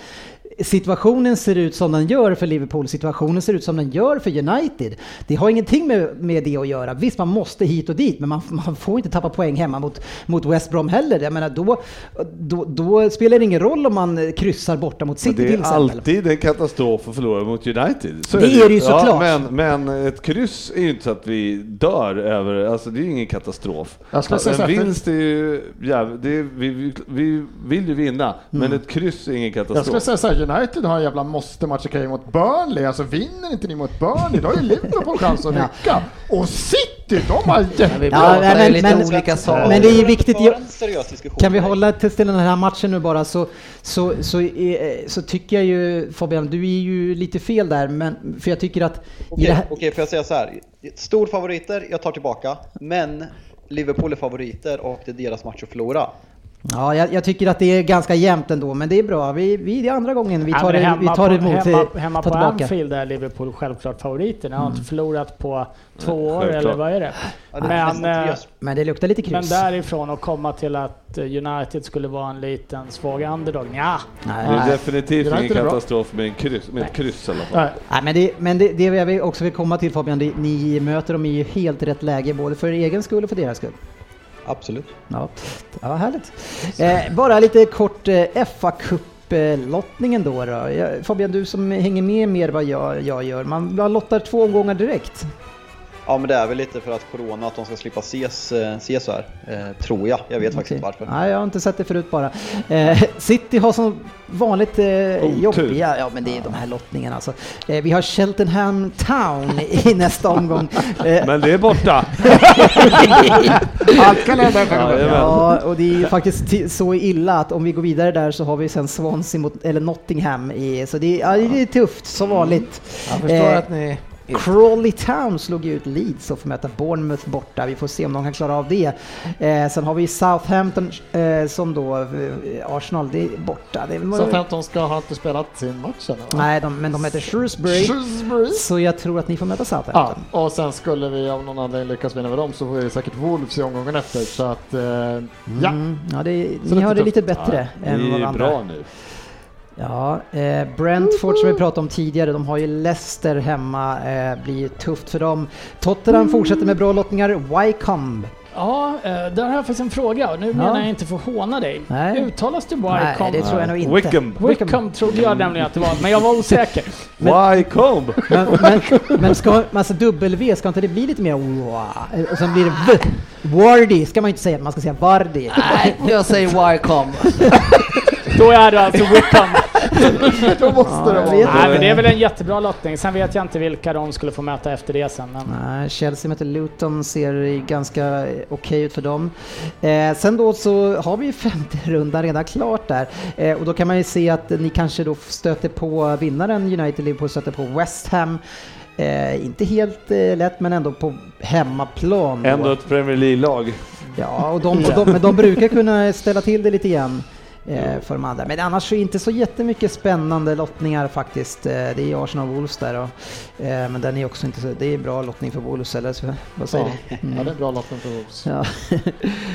situationen ser ut som den gör för Liverpool, situationen ser ut som den gör för United. Det har ingenting med, med det att göra. Visst, man måste hit och dit, men man, man får inte tappa poäng hemma mot, mot West Brom heller. Jag menar, då, då, då spelar det ingen roll om man kryssar borta mot City det till är exempel. alltid en katastrof att förlora mot United. Så Det är det ju såklart. Ja, men, men ett kryss är ju inte så att vi dör över, alltså det är ju ingen katastrof. Så en här, vinst är ju, ja, det är, vi, vi, vi vill ju vinna, men ett kryss är ingen Jag skulle katastrof. säga United har en jävla måste-match ikväll mot Burnley. Alltså vinner inte ni mot Burnley, då har ju Liverpool chans att rycka. Och City, de har Men vi jätte... Ja, men- lite men- olika saker. men det är viktigt- diskussion Kan vi hålla till den här matchen nu bara så, så, så, är- så tycker jag ju Fabian, du är ju lite fel där, men för jag tycker att Okej, här... okej, får jag säga så här. Stor favoriter, jag tar tillbaka. Men Liverpool är favoriter och det är deras match att förlora. Ja, jag, jag tycker att det är ganska jämnt ändå, men det är bra. Vi, vi, det är andra gången vi Ja, tar, men det, hemma vi tar på, emot hemma, det, hemma på tillbaka. Anfield är Liverpool självklart favoriter. Ni har inte Mm. förlorat på två år, självklart. eller vad är det? Ja, det är Men, eh, Men det luktar lite men kryss. därifrån och komma till att eh, United skulle vara en liten svag underdog, ja. Nej. Det är Nej. definitivt ingen är katastrof med, en kryss, med ett kryss i alla fall. Nej. Nej, men det, men det, det jag också vill komma till Fabian, det, ni möter dem i helt rätt läge, både för er egen skull och för deras skull. Absolut. Ja, ja härligt. Eh, bara lite kort eh, fa Cup-lottningen då, då. Fabian, du som hänger med mer vad jag, jag gör. Man lottar två omgångar direkt. Ja men det är väl lite för att Corona, att de ska slippa ses, eh, ses så här. Eh, tror jag. Jag vet faktiskt Okej. inte varför. Nej, jag har inte sett det förut bara. Eh, City har som vanligt eh, Otur. jobbiga, ja men det är de här lottningarna alltså. Eh, vi har Cheltenham Town i nästa omgång. Men det är borta! Allt kan hända. Ja, och det är faktiskt ti- så illa att om vi går vidare där så har vi sen Swansea mot, eller Nottingham i, så det är, ja, det är tufft som vanligt. Jag förstår Eh, att ni... Crawley Town slog ju ut Leeds och får möta Bournemouth borta. Vi får se om de kan klara av det. Eh, sen har vi Southampton eh, som då, eh, Arsenal, det är borta. Det är, Southampton ska ha inte spelat sin match än. Nej, de, men de möter Shrewsbury. Shrewsbury. Så jag tror att ni får möta Ja, Southampton. och sen skulle vi av någon anledning lyckas vinna med dem så får vi säkert Wolves i omgången efter. Så att, eh, ja. Mm, ja det, Så ni det har är det lite bättre Det än vad är andra. bra nu. Ja, eh, Brentford som vi pratade om tidigare, de har ju Leicester hemma, eh, blir tufft för dem. Tottenham fortsätter med bra lottningar, Wycombe. Ja, eh, där har jag faktiskt en fråga och nu menar jag inte för att håna dig. Nej. Uttalas det Nej, Wycombe? det tror jag nog inte. Wickham. Wickham trodde jag nämligen att det var, men jag var osäker. Wycombe! Men, men, men ska, alltså W, ska inte det bli lite mer? Och sen blir det V. Wardy ska man ju inte säga, man ska säga Vardy. Nej, jag säger Wycombe. Då är det alltså Wickham. Då måste Ja, det vara. Nej, men det är väl en jättebra lottning. Sen vet jag inte vilka de skulle få möta efter det sen. Men... Nej, Chelsea möter Luton ser ganska okej ut för dem. Eh, sen då så har vi ju femte rundan redan klart där eh, och då kan man ju se att ni kanske då stöter på vinnaren United Liverpool stöter på West Ham. Eh, inte helt eh, lätt men ändå på hemmaplan. då. Ändå ett Premier League-lag. Ja, och de, och de, men de brukar kunna ställa till det lite grann eh, för de andra. Men annars är det inte så jättemycket spännande lottningar faktiskt. Eh, det är Arsenal och Wolves där och, eh, men den är också inte så, det är bra lottning för Wolves eller så, vad säger Ja, du? ja, det är en bra lottning för Wolves. Ja.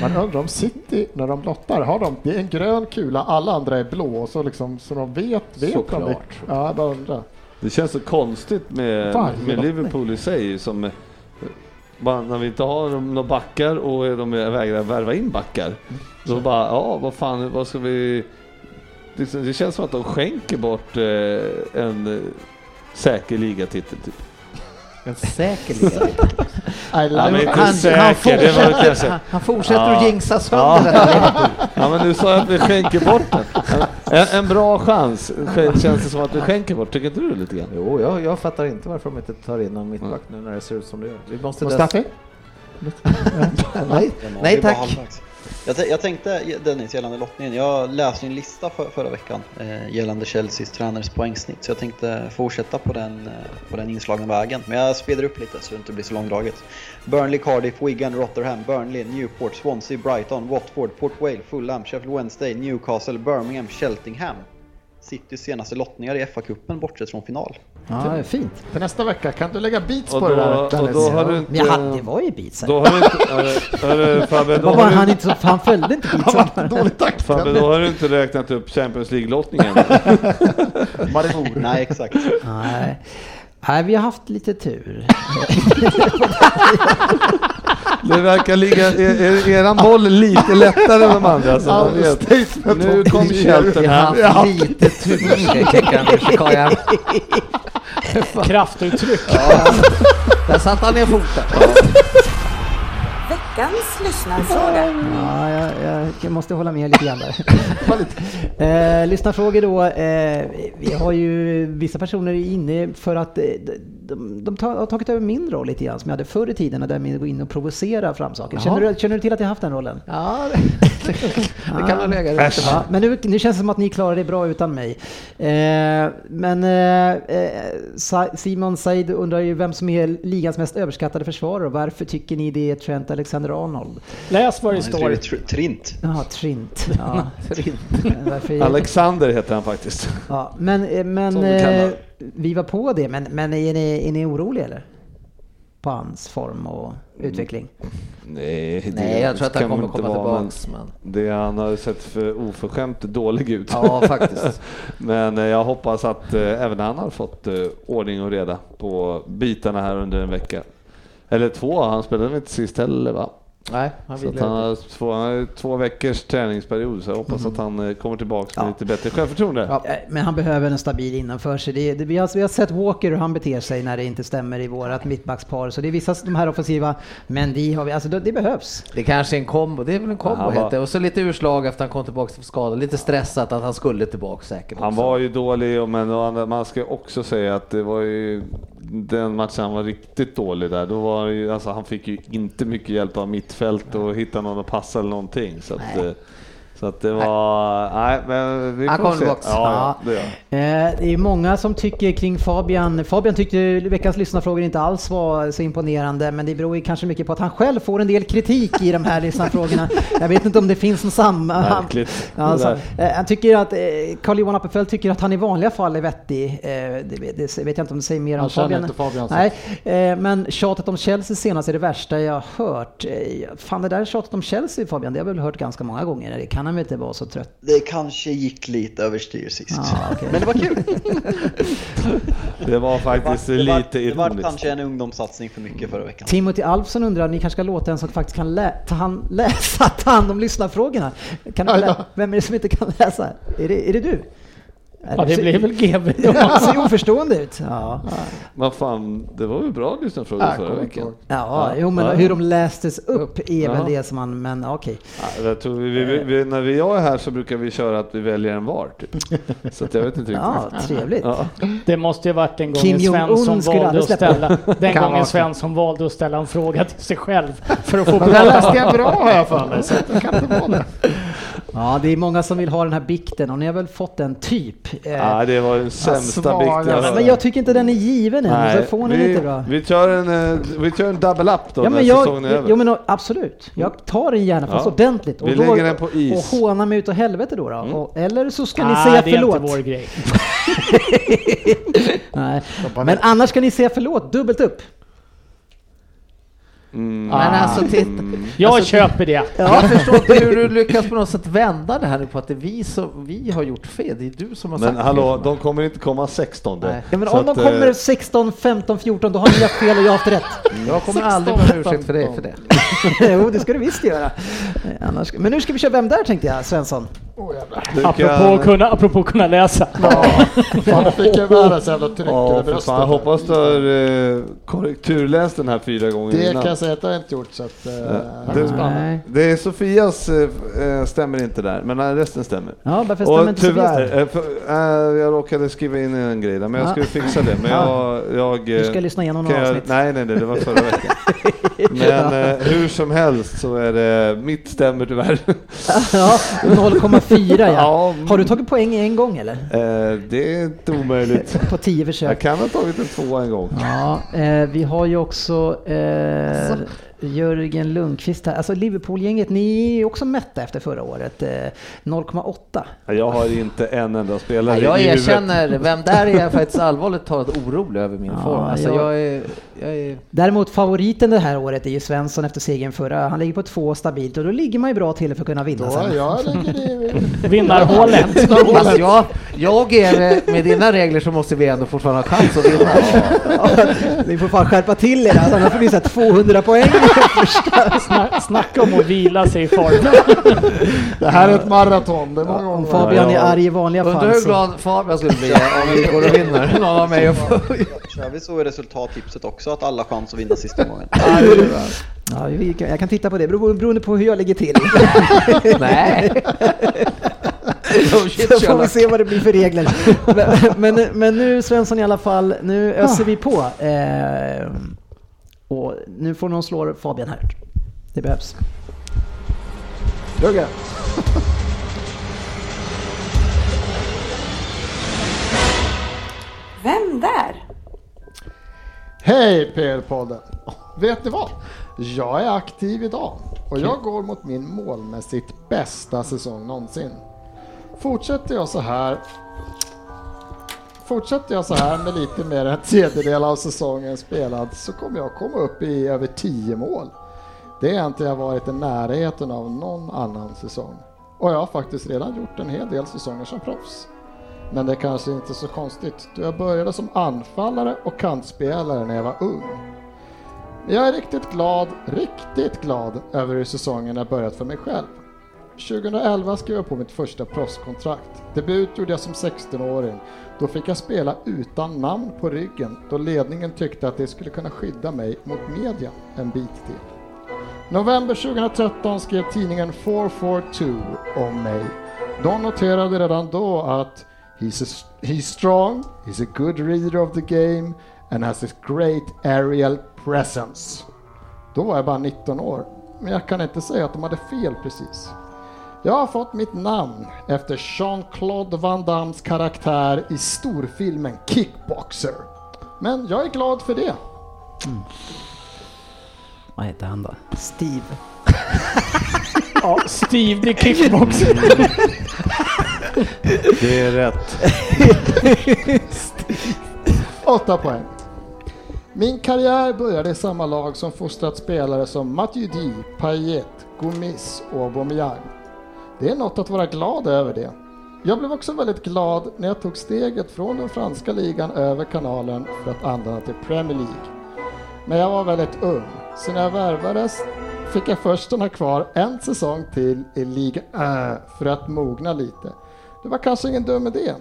Man undrar om City, när de lottar, har de, det är en grön kula, alla andra är blå, så, liksom, så de vet, vet Såklart. de det? Ja, undrar. Det känns så konstigt med, med. Liverpool i sig. Som, bara, när vi inte har några backar och de vägrar värva in backar. Då bara, ja vad fan, vad ska vi... Det, det känns som att de skänker bort eh, en eh, säker ligatitel typ. Men inte Han, säker, han det var fortsätter, han, han fortsätter Ja. att jinxa sönder Ja. Ja men du sa att vi skänker bort den. En, en bra chans känns det som att vi skänker bort, tycker inte du lite grann? Jo, jag, jag fattar inte varför de inte tar in någon mittback nu när det ser ut som det gör. Vi måste Mustafi? Nej, nej tack. Jag, jag tänkte Dennis gällande lottningen, jag läste en lista för, förra veckan eh, gällande Chelseas tränares poängsnitt så jag tänkte fortsätta på den, eh, på den inslagna vägen. Men jag speedar upp lite så det inte blir så långdraget. Burnley, Cardiff, Wigan, Rotherham, Burnley, Newport, Swansea, Brighton, Watford, Port Vale, Fulham, Sheffield Wednesday, Newcastle, Birmingham, Cheltenham. Citys senaste lottningar i FA-cupen bortsett från final ja, det är fint. För nästa vecka, kan du lägga beats Och på då, det där och då har du inte... Men jag hade, det var ju beats här. Då har du inte... Fabbe, Det då har han du, inte han följde inte Han beatsen. var dålig takt. Fabbe, då har du inte räknat upp Champions League-lottningen. Nej, exakt. Nej. Nej, vi har haft lite tur. Det verkar ligga er, er, eran boll lite lättare än de andra. Så man vet. Nu kom. Cheltenham. Vi har haft lite tur. Kraftuttryck. Där satte han ner foten. Veckans lyssnarfråga. Ja, jag, jag, jag måste hålla med lite grann där. eh, lyssnarfrågor då. Eh, vi har ju vissa personer inne för att eh, de, de har tagit över min roll lite grann som jag hade förr i tiden, där jag gå in och provocera fram saker. Känner du, känner du till att jag haft den rollen? Ja, det, det kan ha legat. Ja, men nu, nu känns det som att ni klarar det bra utan mig. Eh, men eh, eh, Simon Said undrar ju vem som är ligans mest överskattade försvarare och varför tycker ni det är Trent Alexander-Arnold? Läs vad det står. Trint. Jaha, Trint. Ja. Varför är- Alexander heter han faktiskt. Ja, men eh, men Vi var på det, men, men är, ni, är ni oroliga eller? På hans form och utveckling? Nej, det Nej, jag tror att han kommer komma vara, men tillbaks. Men... Det, han har sett för oförskämt dålig ut. Ja, faktiskt. Men eh, jag hoppas att eh, även han har fått eh, ordning och reda på bitarna här under en vecka. Eller två, han spelade inte sist heller va? Nej, han Så att han har två, han har två veckors träningsperiod så jag hoppas att han eh, kommer tillbaka med Ja. lite bättre självförtroende. Ja. Eh, Men han behöver en stabil innanför sig. Det, det, vi, har, vi har sett Walker hur han beter sig när det inte stämmer i vårat mittbackspar. Så det är vissa de här offensiva, men de har vi, alltså det, det behövs. Det kanske är en kombo, det är väl en kombo Han heter det. Och så lite urslag efter han kom tillbaka från skada. Lite stressat att han skulle tillbaka säkert Han också. var ju dålig, men man ska också säga att det var ju den matchen han var riktigt dålig där. Då var ju, alltså han fick ju inte mycket hjälp av mittfält och hitta någon att passa eller någonting. Så att, eh, så att det var, nej men vi Han får kommer se. tillbaks. Ja, ja, det han. Eh, Det är många som tycker kring Fabian. Fabian tyckte veckans lyssnarfrågor inte alls var så imponerande, men det beror ju kanske mycket på att han själv får en del kritik i de här lyssnarfrågorna. Jag vet inte om det finns någon sam... Märkligt. Alltså, eh, han tycker att, eh, Carl-Johan Appelfelt tycker att han i vanliga fall är vettig. Eh, Det, vet- det vet jag inte om det säger mer om känner Fabian. inte Fabian så. Nej, eh, men tjatet om Chelsea senast är det värsta jag har hört. Eh, Fan, det där tjatet om Chelsea Fabian, det har jag väl hört ganska många gånger. Det kan han väl inte vara så trött Det kanske gick lite överstyr sist. Ja, okej. Men det var kul. Det var Det var, faktiskt det var, lite det var ironiskt. kanske en ungdomssatsning för mycket förra veckan. Timothy Alfsson undrar, ni kanske ska låta en som faktiskt kan lä ta hand, läsa, ta hand om lyssnarfrågorna. Kan lä. Vem är det som inte kan läsa? Är det, är det du? Ja, det blir väl GB då. Han ser oförstående ut. Ja, Vad fan, det var väl bra lyssnarfrågor Jag förra veckan. ihåg. ja, jo men Ja. hur de lästes upp är väl Ja. det som man, men okej. Ja, tror vi, vi, vi, när vi är här så brukar vi köra att vi väljer en var. Typ. Så att jag vet inte riktigt. Ja, trevligt. Ja. Det måste ju varit den gången Svensson valde att ställa, den Kan gången. Svensson valde att ställa en fråga till sig själv för att få Men där läste prata. jag bra har jag för mig, så det kan inte vara det. Ja, det är många som vill ha den här bikten och ni har väl fått den typ. Eh, Ja, det var den sämsta bikten alltså. men jag tycker inte den är given än, så får ni vi, lite bra. Vi kör en, eh, vi kör en double up då Ja när men, jag, säsongen är över. jo, men absolut, jag tar den gärna fast Ja. ordentligt. Vi lägger den på is. Och hånar mig utav helvete då. då. Mm. Och, eller så ska ni Nej, säga det är förlåt. inte vår grej. Nej. Men annars ska ni säga förlåt dubbelt upp. Mm. Men alltså titta. Jag Alltså, köper det. Jag förstår inte hur du lyckas på något sätt vända det här nu på att det är vi som vi har gjort fel. Det är du som har Men sagt hallå, fel. de kommer inte komma 16. Nej. Ja, men om de att, eh, kommer 16, 15, 14 då har ni haft fel och jag har haft rätt. Jag kommer aldrig be om ursäkt för det. För det. jo, det ska du visst göra. Eh, Annars, men nu ska vi köra Vem där tänkte jag, Svensson. Jävlar. du Apropå kan- att kunna, apropå att kunna läsa. Ja, fan, jag fick jag världens jävla tryck Ja, över bröstet. fan, jag hoppas du har eh, korrekturläst den här fyra gånger Det innan. kan jag säga att jag inte gjort, så att... eh, det är det- är Sofias eh, stämmer inte där, men resten stämmer. Ja, varför stämmer Och inte tyvärr, eh, för, eh, jag råkade skriva in en grej där, men jag Ja. skulle fixa det. Men Ja. jag, jag, Du ska eh, lyssna igenom några jag, avsnitt. Nej, nej, nej, det var förra veckan. Men eh, hur som helst så är det mitt stämmer tyvärr. Ja, 0,4 ja. Ja. Har du tagit poäng en gång eller? Eh, det är inte omöjligt. På 10 Jag försök. kan ha tagit en tvåa en gång. Ja, eh, vi har ju också eh, Jörgen Lundqvist här. Alltså Liverpool-gänget, ni är också mätta efter förra året. Eh, 0,8. Jag har inte en enda spelare Nej, jag i huvudet. erkänner, vem där är jag faktiskt allvarligt talat orolig över min Ja, form. Alltså jag- jag är, jag är Däremot favoriten det här året är ju Svensson efter segern förra. Han ligger på två stabilt och då ligger man ju bra till för att kunna vinna Då, sen. jag i... Vinnarhålet. Alltså jag, jag är med, med dina regler så måste vi ändå fortfarande ha chans att vinna. Ni får fan skärpa till er, alltså, annars får ni så här 200 poäng. Sna- Snacka om att vila sig i form. Det här är ett maraton, det är många Om. Fabian Ja, är arg i vanliga Undrar fall hur så... glad Fabian skulle bli om vi går och vinner. Någon av mig och Kör vi så i resultattipset också att alla chans att vinna sista gången? Ja, vi kan- jag kan titta på det, bero- beroende på hur jag ligger till. Nej. Så får vi se vad det blir för regler. men, men, men nu Svensson i alla fall, nu öser vi på. Eh, och nu får någon slå Fabian här. Det behövs. Jugge. Vem där? Hej PL-podden! Vet ni vad? Jag är aktiv idag och jag går mot min målmässigt bästa säsong någonsin. Fortsätter jag så här Fortsätter jag så här med lite mer än en tredjedel av säsongen spelad så kommer jag komma upp i över 10 mål. Det är inte jag varit i närheten av någon annan säsong. Och jag har faktiskt redan gjort en hel del säsonger som proffs. Men det är kanske inte är så konstigt, då jag började som anfallare och kantspelare när jag var ung. Men jag är riktigt glad, riktigt glad över hur säsongen har börjat för mig själv. 2011 skrev jag på mitt första proffskontrakt. Debut gjorde jag som 16-åring. Då fick jag spela utan namn på ryggen då ledningen tyckte att det skulle kunna skydda mig mot media en bit till. November 2013 skrev tidningen 442 om mig. De noterade redan då att he's, a, he's strong, he's a good reader of the game and has a great aerial presence. Då var jag bara 19 år, men jag kan inte säga att de hade fel precis. Jag har fått mitt namn efter Jean-Claude Van Dammes karaktär i storfilmen Kickboxer. Men jag är glad för det. Vad heter han då? Steve. Ja, Steve the Kickboxer. Det är rätt. Åtta poäng. Min karriär började i samma lag som fostrat spelare som Mathieu Di, Payet, Gomis och Aubameyang. Det är något att vara glad över det. Jag blev också väldigt glad när jag tog steget från den franska ligan över kanalen för att anlända till Premier League. Men jag var väldigt ung, så när jag värvades fick jag först stanna kvar en säsong till i Liga Ö för att mogna lite. Det var kanske ingen dum idé.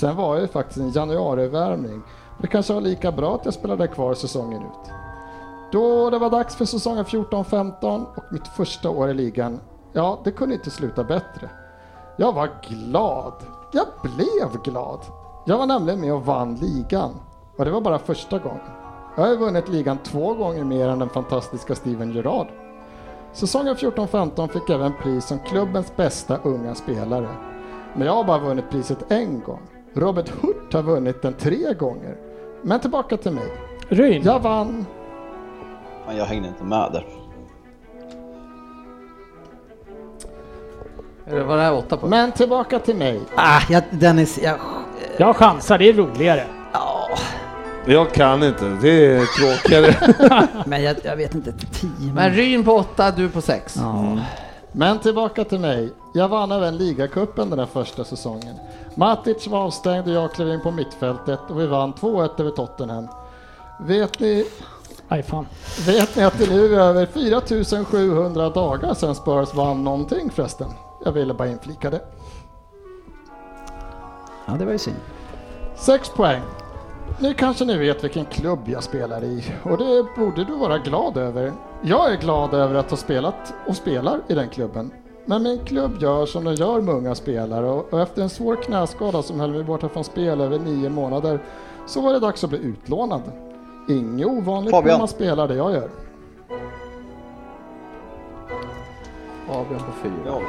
Sen var jag ju faktiskt en januarivärmning. Det kanske var lika bra att jag spelade kvar säsongen ut. Då det var dags för säsongen 14-15 och mitt första år i ligan, ja, det kunde inte sluta bättre. Jag var glad. Jag blev glad. Jag var nämligen med och vann ligan. Och det var bara första gången. Jag har vunnit ligan två gånger mer än den fantastiska Steven Gerrard. Säsongen 14-15 fick jag även pris som klubbens bästa unga spelare. Men jag har bara vunnit priset en gång. Robert Hurt har vunnit den tre gånger. Men tillbaka till mig. Ryn. Jag vann. Men jag hängde inte med där. Det- Var det här åtta på? Men tillbaka till mig. Ah, jag, Dennis, jag, Jag chansar, det är roligare. ja, Jag kan inte, det är tråkigare. men jag, jag vet inte, tio Men Ryn på åtta, du på sex. ja. Men tillbaka till mig. Jag vann även ligacupen den där första säsongen. Matic var avstängd och jag klev in på mittfältet och vi vann 2-1 över Tottenham. Vet ni, Aj fan. vet ni att det nu är över 4700 dagar sedan Spurs vann någonting förresten? Jag ville bara inflika det. ja, det var ju synd. Sex poäng. Nu kanske ni vet vilken klubb jag spelar i och det borde du vara glad över. Jag är glad över att ha spelat och spelar i den klubben. Men min klubb gör som den gör med unga spelare och efter en svår knäskada som höll mig borta från spel över nio månader så var det dags att bli utlånad. Inget ovanligt när Fabian. man spelar det jag gör. Fabian på fyra. Ja.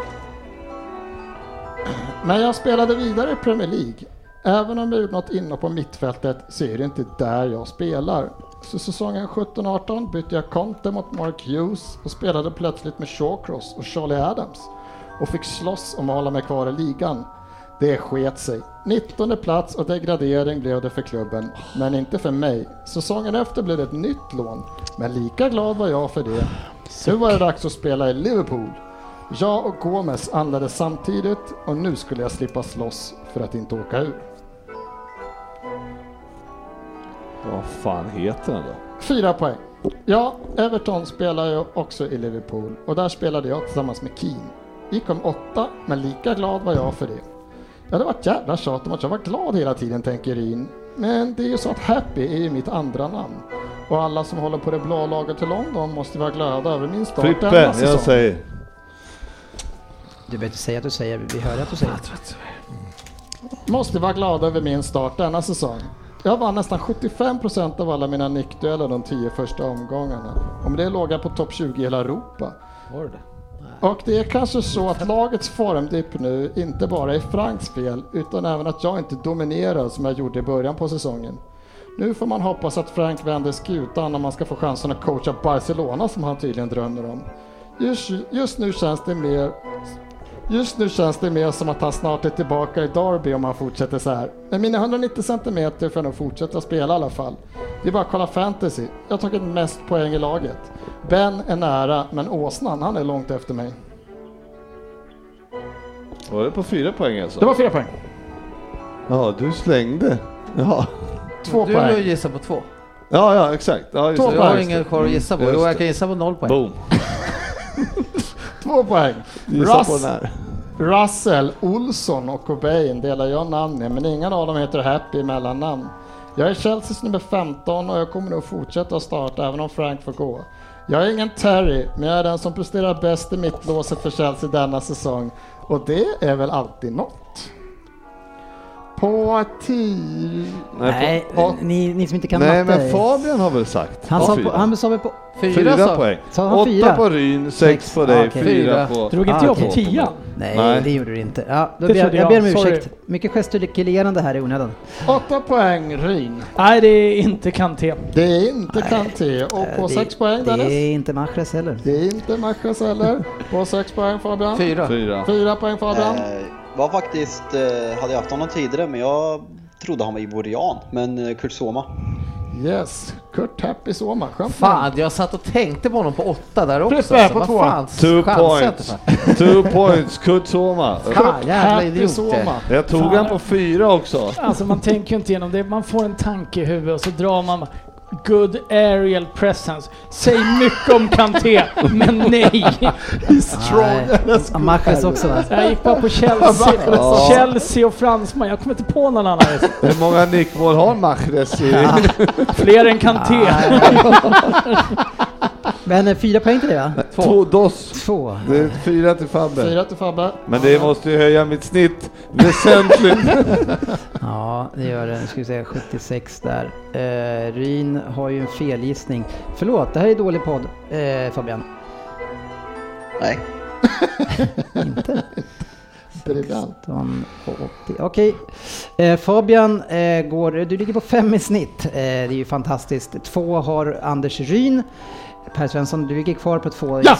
Men jag spelade vidare i Premier League. Även om jag gjort något inne på mittfältet så är det inte där jag spelar. Så säsongen 17-18 bytte jag Conte mot Mark Hughes och spelade plötsligt med Shawcross och Charlie Adams och fick slåss om att hålla mig kvar i ligan. Det sket sig. 19 plats och degradering blev det för klubben, men inte för mig. Säsongen efter blev det ett nytt lån, men lika glad var jag för det. Nu var det dags att spela i Liverpool. Jag och Gomes anlände samtidigt och nu skulle jag slippa slåss för att inte åka ur. Vad fan heter han då? Fyra poäng. Ja, Everton spelar ju också i Liverpool och där spelade jag tillsammans med Keane. Vi kom åtta, men lika glad var jag för det. Ja, det var ett jävla tjat om att jag var glad hela tiden, tänker Ryn. Men det är ju så att Happy är ju mitt andra namn. Och alla som håller på det blå laget i London måste vara glada över min start Frippe, denna jag säsong. säger. Du behöver inte säga att du säger, vi hör att du säger. måste vara glada över min start denna säsong. Jag vann nästan 75% av alla mina nickdueller de 10 första omgångarna. Med det låg jag på topp 20 i hela Europa. Och det är kanske så att lagets formdipp nu inte bara är Franks fel, utan även att jag inte dominerar som jag gjorde i början på säsongen. Nu får man hoppas att Frank vänder skutan om man ska få chansen att coacha Barcelona som han tydligen drömmer om. Just, just nu känns det mer Just nu känns det mer som att han snart är tillbaka i Derby om han fortsätter så här. Med mina 190 cm får jag nog fortsätta spela i alla fall. Det är bara att kolla fantasy. Jag har tagit mest poäng i laget. Ben är nära, men åsnan han är långt efter mig. Var det på fyra poäng alltså? Det var fyra poäng. Ja, du slängde. Ja, Två Du poäng. gissar på två. ja, ja exakt. Ja, just Två det. Jag har poäng. ingen kvar att gissa på. Just Jo, jag det. kan gissa på noll poäng. Boom. Två poäng. Russ. Russell, Olsson och Cobain delar jag namn med, men ingen av dem heter Happy i mellannamn. Jag är Chelseas nummer 15 och jag kommer nog fortsätta att starta även om Frank får gå. Jag är ingen Terry, men jag är den som presterar bäst i mittlåset för Chelsea denna säsong. Och det är väl alltid något. På 10... Nej, på- ni, ni som inte kan Nej, matte. men Fabian har väl sagt? han, sa på, han sa väl på... Fyra, Fyra sa- poäng. Sa han Åtta fyra? på Ryn, sex Sex. på dig, Ah, okej. fyra på... Drog inte Ah, jag på okej. tian? Nej, Nej. det gjorde du inte. Ja, då Det ber, trodde jag ber om jag, sorry. ursäkt. Mycket gestikulerande här i onödan. Åtta poäng Ryn. Nej, det är inte Kanté. Det är inte Kanté. Och på Eh, sex poäng Det Dennis? är inte Mahrez heller. Det är inte Mahrez heller. På sex poäng Fabian. Fyra. Fyra. Fyra poäng Fabian. Eh, var faktiskt, eh, hade jag haft honom tidigare, men jag trodde han var ivorian. Men eh, Kurt Soma. Yes. Kurt Happy Soma. Skönt Fan, jag satt och tänkte på honom på åtta där också. Frippe på vad två. fan, Two points. Two points, Kurt Soma. Jävla Happy. Soma. Jag tog han på fyra också. Alltså man tänker ju inte igenom det. Man får en tanke i huvudet och så drar man Good aerial presence. Säg mycket om Kanté, men nej. Nej, Mahrez också va? Jag gick bara på Chelsea, Chelsea och fransman. Jag kommer inte på någon annan. Hur många nickmål har Mahrez. Fler än Kanté. Men eh, fyra poäng till det va? Två dos. Två. Det är fyra till Fabbe. Fyra till Fabbe. Men det måste ju höja mitt snitt väsentligt. Ja, det gör det. Nu ska vi se, 76 där. Eh, Ryn har ju en felgissning. Förlåt, det här är dålig podd, eh, Fabian. Nej. Inte? Briljant. 16 och 80. Okej. Eh, Fabian eh, går, du ligger på fem i snitt. Eh, det är ju fantastiskt. Två har Anders Ryn. Per Svensson, du ligger kvar på två. Ja!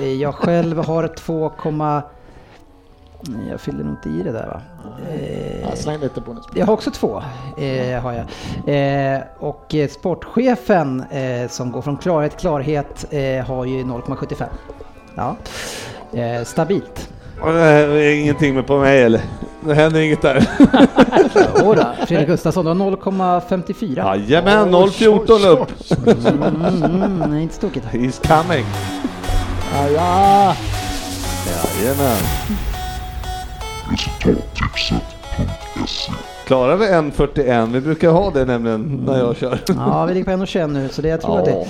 Eh, Jag själv har 2, Nej, jag fyllde nog inte i det där va? Eh, släng lite bonus. jag har också två, eh, har jag. Eh, och eh, sportchefen eh, som går från klarhet till klarhet eh, har ju 0,75. Ja, eh, stabilt. Och det är ingenting med på mig eller? Det händer inget där. Jodå, Fredrik Gustafsson, du har 0,54. Jajamän, 014 upp. Mm, mm, nej, inte stokigt. He's coming. Ja, ja. Jajamän. Klarar vi 1.41? Vi brukar ha det nämligen när jag kör. Ja, vi ligger på 1,21 nu, så det jag tror Ja. att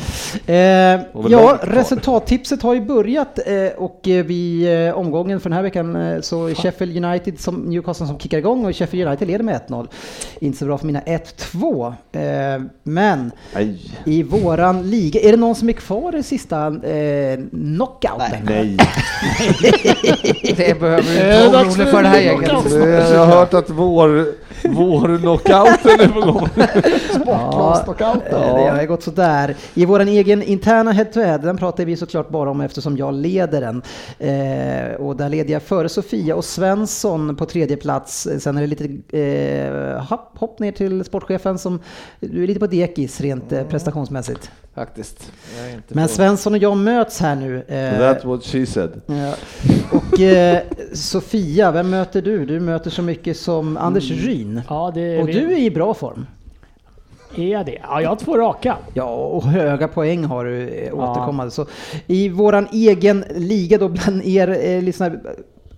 det eh, Ja, resultattipset har ju börjat eh, och eh, vi, eh, omgången för den här veckan eh, så är Sheffield United som Newcastle som kickar igång och Sheffield United leder med 1-0. Inte så bra för mina 1-2. Eh, men Nej. i våran liga, är det någon som är kvar i sista eh, knockouten? Nej. Det behöver du inte vara orolig för det här gänget. Jag har hört att vår, vår knockouten är på gång. Sportlovsknockouten. Eh, Det har gått sådär. I våran egen interna head-to-head, den pratar vi såklart bara om eftersom jag leder den. Eh, och där leder jag före Sofia och Svensson på tredje plats. Sen är det lite eh, hopp, hopp ner till sportchefen som, du är lite på dekis rent eh, prestationsmässigt. Faktiskt. Jag är inte Men på- Svensson och jag möts här nu. Eh, That's what she said. Ja. Och eh, Sofia, vem möter du? Du möter så mycket som Anders Ryn. Ja, det Och du är i bra form. är jag det? Ja, jag har två raka. Ja, och höga poäng har du eh, återkommande. Så I våran egen liga då bland er eh, lyssnare,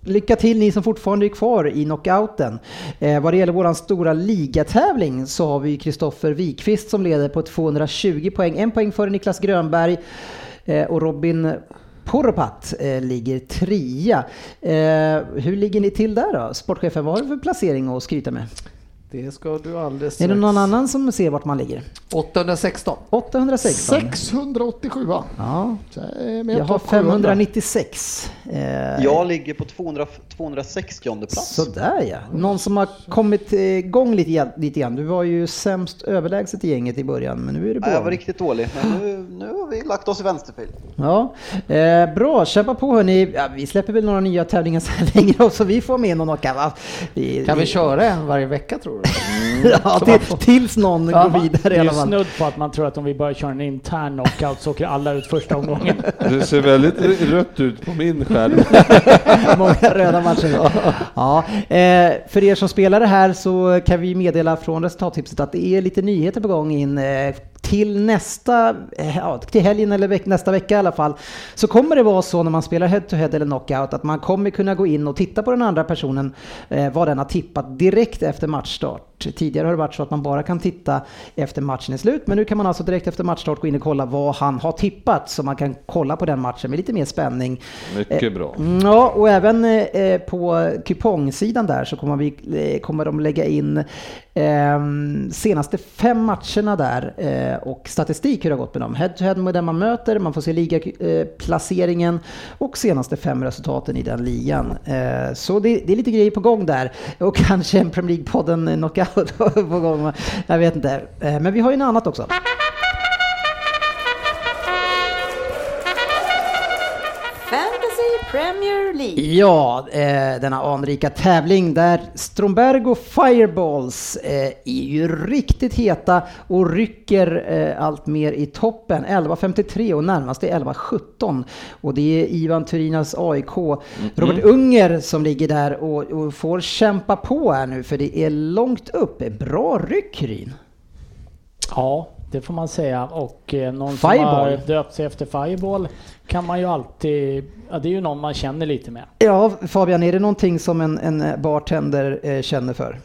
Lycka till ni som fortfarande är kvar i knockouten. Eh, vad det gäller våran stora ligatävling så har vi Kristoffer Wikqvist som leder på 220 poäng. En poäng före Niklas Grönberg. Eh, och Robin Poropat eh, ligger trea. Eh, hur ligger ni till där då? Sportchefen, vad har du för placering att skryta med? Det ska du alldeles Är det någon annan som ser vart man ligger? 816. 816. 687 Ja, jag har topp 700. 596. Eh, Jag ligger på 200, 260 plats. Sådär ja. Någon som har kommit igång lite, grann- lite grann. Du var ju sämst överlägset i gänget i början, men nu är du på Ja, jag var riktigt dålig, men nu, nu har vi lagt oss i vänsterfil. Ja, eh, bra, kämpa på hörni. Ja, vi släpper väl några nya tävlingar sen längre så vi får med någon och va? Vi, Kan vi köra en varje vecka tror du? ja, till, tills någon Ja, går vidare det i är alla fall. snudd på att man tror att om vi börjar köra en intern knockout så åker alla ut första omgången. Det ser väldigt rött ut på min skärm. Många röda matcher. Ja, eh, för er som spelar det här så kan vi meddela från resultattipset att det är lite nyheter på gång in eh, till nästa, eh, ja, till helgen eller veck, nästa vecka i alla fall, så kommer det vara så när man spelar head to head eller knockout att man kommer kunna gå in och titta på den andra personen, eh, vad den har tippat direkt efter matchstart. Tidigare har det varit så att man bara kan titta efter matchen är slut, men nu kan man alltså direkt efter matchstart gå in och kolla vad han har tippat, så man kan kolla på den matchen med lite mer spänning. Mycket bra. Mm, Ja, och även eh, på kupongsidan där så kommer, vi, eh, kommer de lägga in eh, senaste fem matcherna där eh, och statistik hur det har gått med dem. Head to head med den man möter, man får se ligaplaceringen och senaste fem resultaten i den ligan. Eh, så det, är lite grejer på gång där och kanske en Premier League-podden på gång. Jag vet inte. Eh, men vi har ju något annat också. Premier League. Ja, eh, denna anrika tävling där Stromberg Fireballs eh, är ju riktigt heta och rycker eh, allt mer i toppen. 11.53 och närmast är 11.17. Och det är Ivan Turinas AIK, Robert Unger som ligger där och, och får kämpa på här nu för det är långt upp. Bra ryck Ryn. Ja, det får man säga. Och eh, någon Fireball. som har döpt sig efter Fireball kan man ju alltid... Ja, det är ju någon man känner lite med. Ja, Fabian, är det någonting som en, en bartender eh, känner för?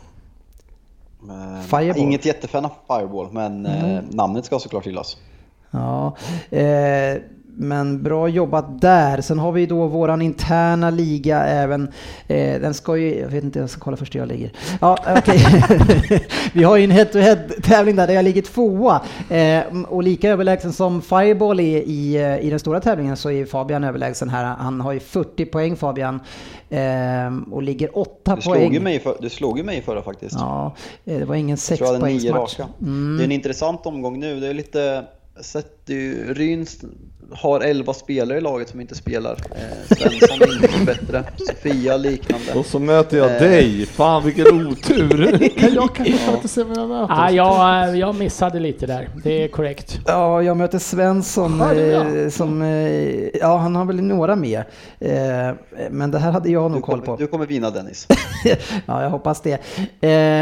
Men, Fireball. Inget jättefan av Fireball, men eh, namnet ska såklart gillas. Ja, eh, men bra jobbat där. Sen har vi då våran interna liga även. Eh, den ska ju, jag vet inte, jag ska kolla först hur jag ligger. Ja, okej. vi har ju en head-to-head tävling där, där jag ligger tvåa. Eh, och lika överlägsen som Fireball är i, eh, i den stora tävlingen så är Fabian överlägsen här. Han har ju 40 poäng Fabian. Eh, och ligger 8 Du poäng. mig för, du slog ju mig i förra faktiskt. Ja, eh, det var ingen jag tror jag hade nio 6-poängsmatch. raka. Det är en intressant omgång nu. Det är lite... Sett ju, Ryns har 11 spelare i laget som inte spelar. Eh, Svensson är inte bättre. Sofia liknande. Och så möter jag Eh. dig. Fan vilken otur. Jag kan inte se vem jag möter. Ah, jag, eh, jag missade lite där, det är korrekt. Ja, jag möter Svensson Ja, eh, som, ja han har väl några med. Men det här hade jag Du nog koll på. du kommer vinna Dennis. Ja, jag hoppas det.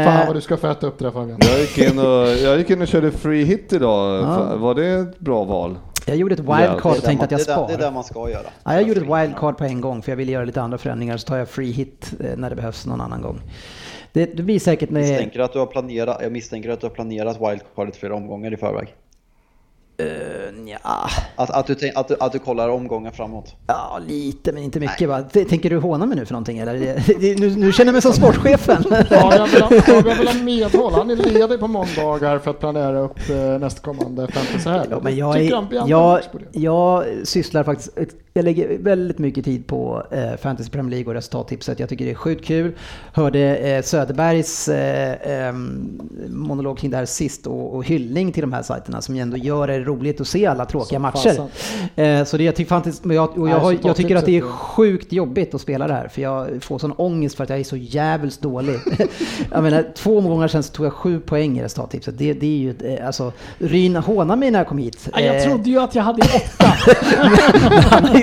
Fan vad du ska få äta upp det där Fabian. Jag gick, in och, jag gick in och körde free hit idag. Ja. Var det ett bra val? jag gjorde ett Ja, wildcard och tänkte där att jag man, det, är det sparar. man ska göra. Ja, jag gjorde ett wildcard på en gång för jag ville göra lite andra förändringar så tar jag free hit eh, när det behövs någon annan gång. Det, det blir säkert med... Misstänker att du har planerat, jag misstänker att du har planerat wildcardet flera omgångar i förväg. Uh, ja, Att, att, du, tänk- att, du, att du kollar omgångar framåt. ja, lite men inte mycket va. Tänker du håna mig nu för någonting eller? Nu, nu känner jag mig som sportchefen. Fabian vill, ha- Fabian vill ha medhåll. Han är ledig på måndagar för att planera upp eh, nästkommande fantasyhelg. Ja, men jag, är, jag, jag sysslar faktiskt, jag lägger väldigt mycket tid på eh, Fantasy Premier League och resultattipset. Jag tycker det är sjukt kul. Hörde eh, Söderbergs eh, monolog kring det här sist och, och hyllning till de här sajterna som ändå gör det roligt att se alla tråkiga Som matcher. Eh, så det jag tycker men jag, och jag, jag tycker att det är sjukt jobbigt att spela det här för jag får sån ångest för att jag är så jävligt dålig. jag menar, två omgångar sen så tog jag sju poäng i resultattipset. Det, det är ju, eh, alltså, Ryn hånade mig när jag kom hit. Jag Eh, trodde ju att jag hade åtta.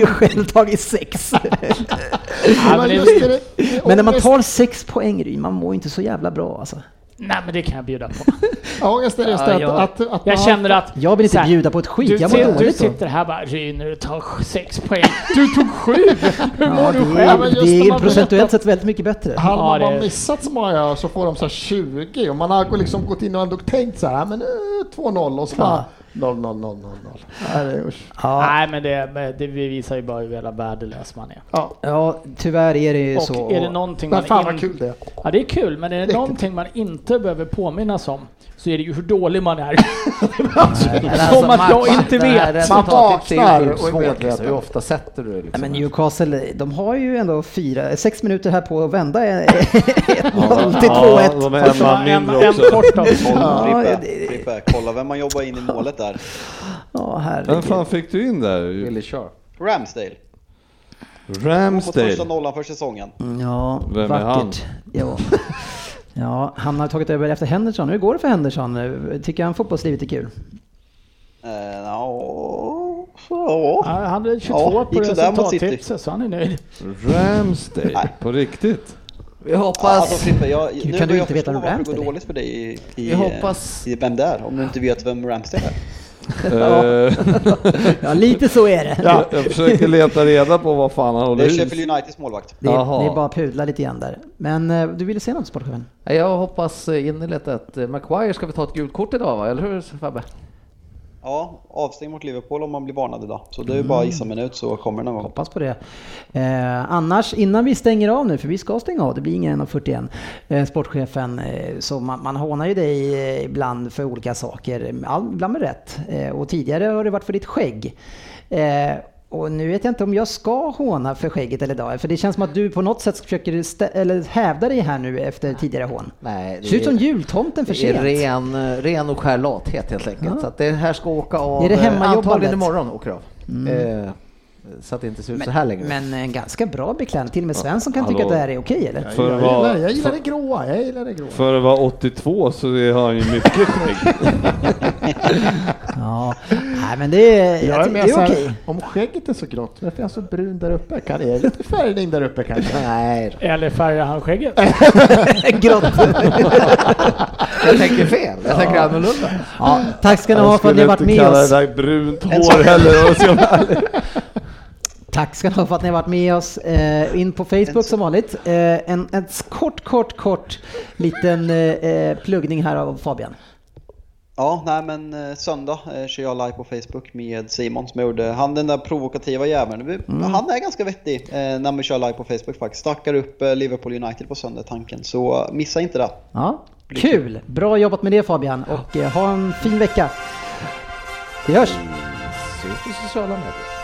Ju själv tagit sex. Men det, det, det, när man tar sex poäng Ryn, man mår inte så jävla bra alltså. nej men det kan jag bjuda på. Ångest är just det att, att, att Jag känner att... Jag vill inte här, bjuda på ett skit, Du, jag mår ser, du dåligt då. sitter här bara Ryner, du tar sex poäng. Du tog sju! Hur mår Ja, du det själv? Det när är procentuellt sett väldigt mycket bättre. Hade Ja, man det- bara missat så många så får de så här 20 och man har liksom gått in och ändå tänkt så här, men eh, 2-0 och så bara, 0, 0, 0, 0, 0. Nej, det. Ja, Nej, men det, det visar ju bara hur jävla värdelös man är. Ja. ja, tyvärr är det ju Och så. är det någonting Men man fan vad in- kul det är. Ja, det är kul, men är det Riktigt. någonting man inte behöver påminnas om så är det ju hur dålig man är. Men alltså, Som att jag inte vet. Man vaknar och medveten. liksom. Hur ofta sätter du det? Nej, Liksom? men Newcastle, de har ju ändå fyra, sex minuter här på att vända 1-0 till 2-1. Ja, de är en kort Frippe, kolla vem man jobbar in i målet där. Ja, Vem herregud. fan fick du in där? Willie Shaw. Ramsdale. Mot första Ramsdale? nollan för säsongen. Ja, Vem är vackert. Ja. ja, han har tagit över efter Henderson. Hur går det för Henderson? Tycker han fotbollslivet är kul? Eh, ja, så. Ja, han hade 22 Ja, på resultattipset så han är nöjd. Ramsdale? På riktigt? Vi Ja, hoppas... alltså Frippe, jag, nu kan du börjar jag inte veta vem Ramsdale går är? dåligt för dig i, i, Vi eh, hoppas- i vem det är, om du inte vet vem Ramsdale är. Eh, Ja, lite så är det. jag, jag försöker leta reda på vad fan han Det håller är hus. Sheffield Uniteds målvakt. Det är, Jaha. det är bara pudla lite grann där. Men eh, du ville se något sportchefen? Jag hoppas innerligt att eh, Maguire ska vi ta ett gult kort idag va? Eller hur Fabbe? Ja, avstängd mot Liverpool om man blir varnad idag. Så det är bara att gissa en minut så kommer det någon gång. Hoppas på det. Eh, annars, innan vi stänger av nu, för vi ska stänga av, det blir ingen 1.41, eh, sportchefen, eh, så man, man hånar ju dig eh, ibland för olika saker, all, ibland med rätt. Eh, och tidigare har det varit för ditt skägg. Och nu vet jag inte om jag ska håna för skägget eller idag, för det känns som att du på något sätt försöker stä- eller hävda dig här nu efter tidigare hån. Nej, Det ser ut som jultomten för det är sent. ren, eh, ren och skär lathet helt enkelt. Ja. Så att det här ska åka av. Är det eh, hemmajobbandet? Antagligen imorgon åker av. Eh, så att det inte ser ut så här längre. Men en ganska bra beklädnad, till och med Svensson kan hallå. tycka att det här är okej eller? Jag För vara- jag gillar, jag gillar för- det gråa, jag gillar det gråa. För att vara 82 så har han ju mycket skägg. Ja, nej men det är, Jag jag är det är okej. om skägget är så grått, varför är han så brun där uppe? Kan det lite färgning där uppe kanske? Nej, Eller färgar han skägget? Grått. jag tänker fel. Jag tänker annorlunda. Ja, tack ska ni ha Jag för att ni har skulle varit inte med kalla oss. det där brunt hår heller. om jag ska vara ärlig. Tack ska ni ha för att ni har varit med oss. Eh, in på Facebook som vanligt. Eh, en, en kort, kort, kort liten eh, eh, pluggning här av Fabian. Ja, nej men eh, söndag eh, kör jag live på Facebook med Simon som jag gjorde. Han den där provokativa jäveln. Vi- Han är ganska vettig eh, när man kör live på Facebook faktiskt. Stackar upp eh, Liverpool United på söndag tanken. Så missa inte det. Ja, kul! Bra jobbat med det Fabian och eh, ha en fin vecka. Vi hörs! Syns på sociala medier.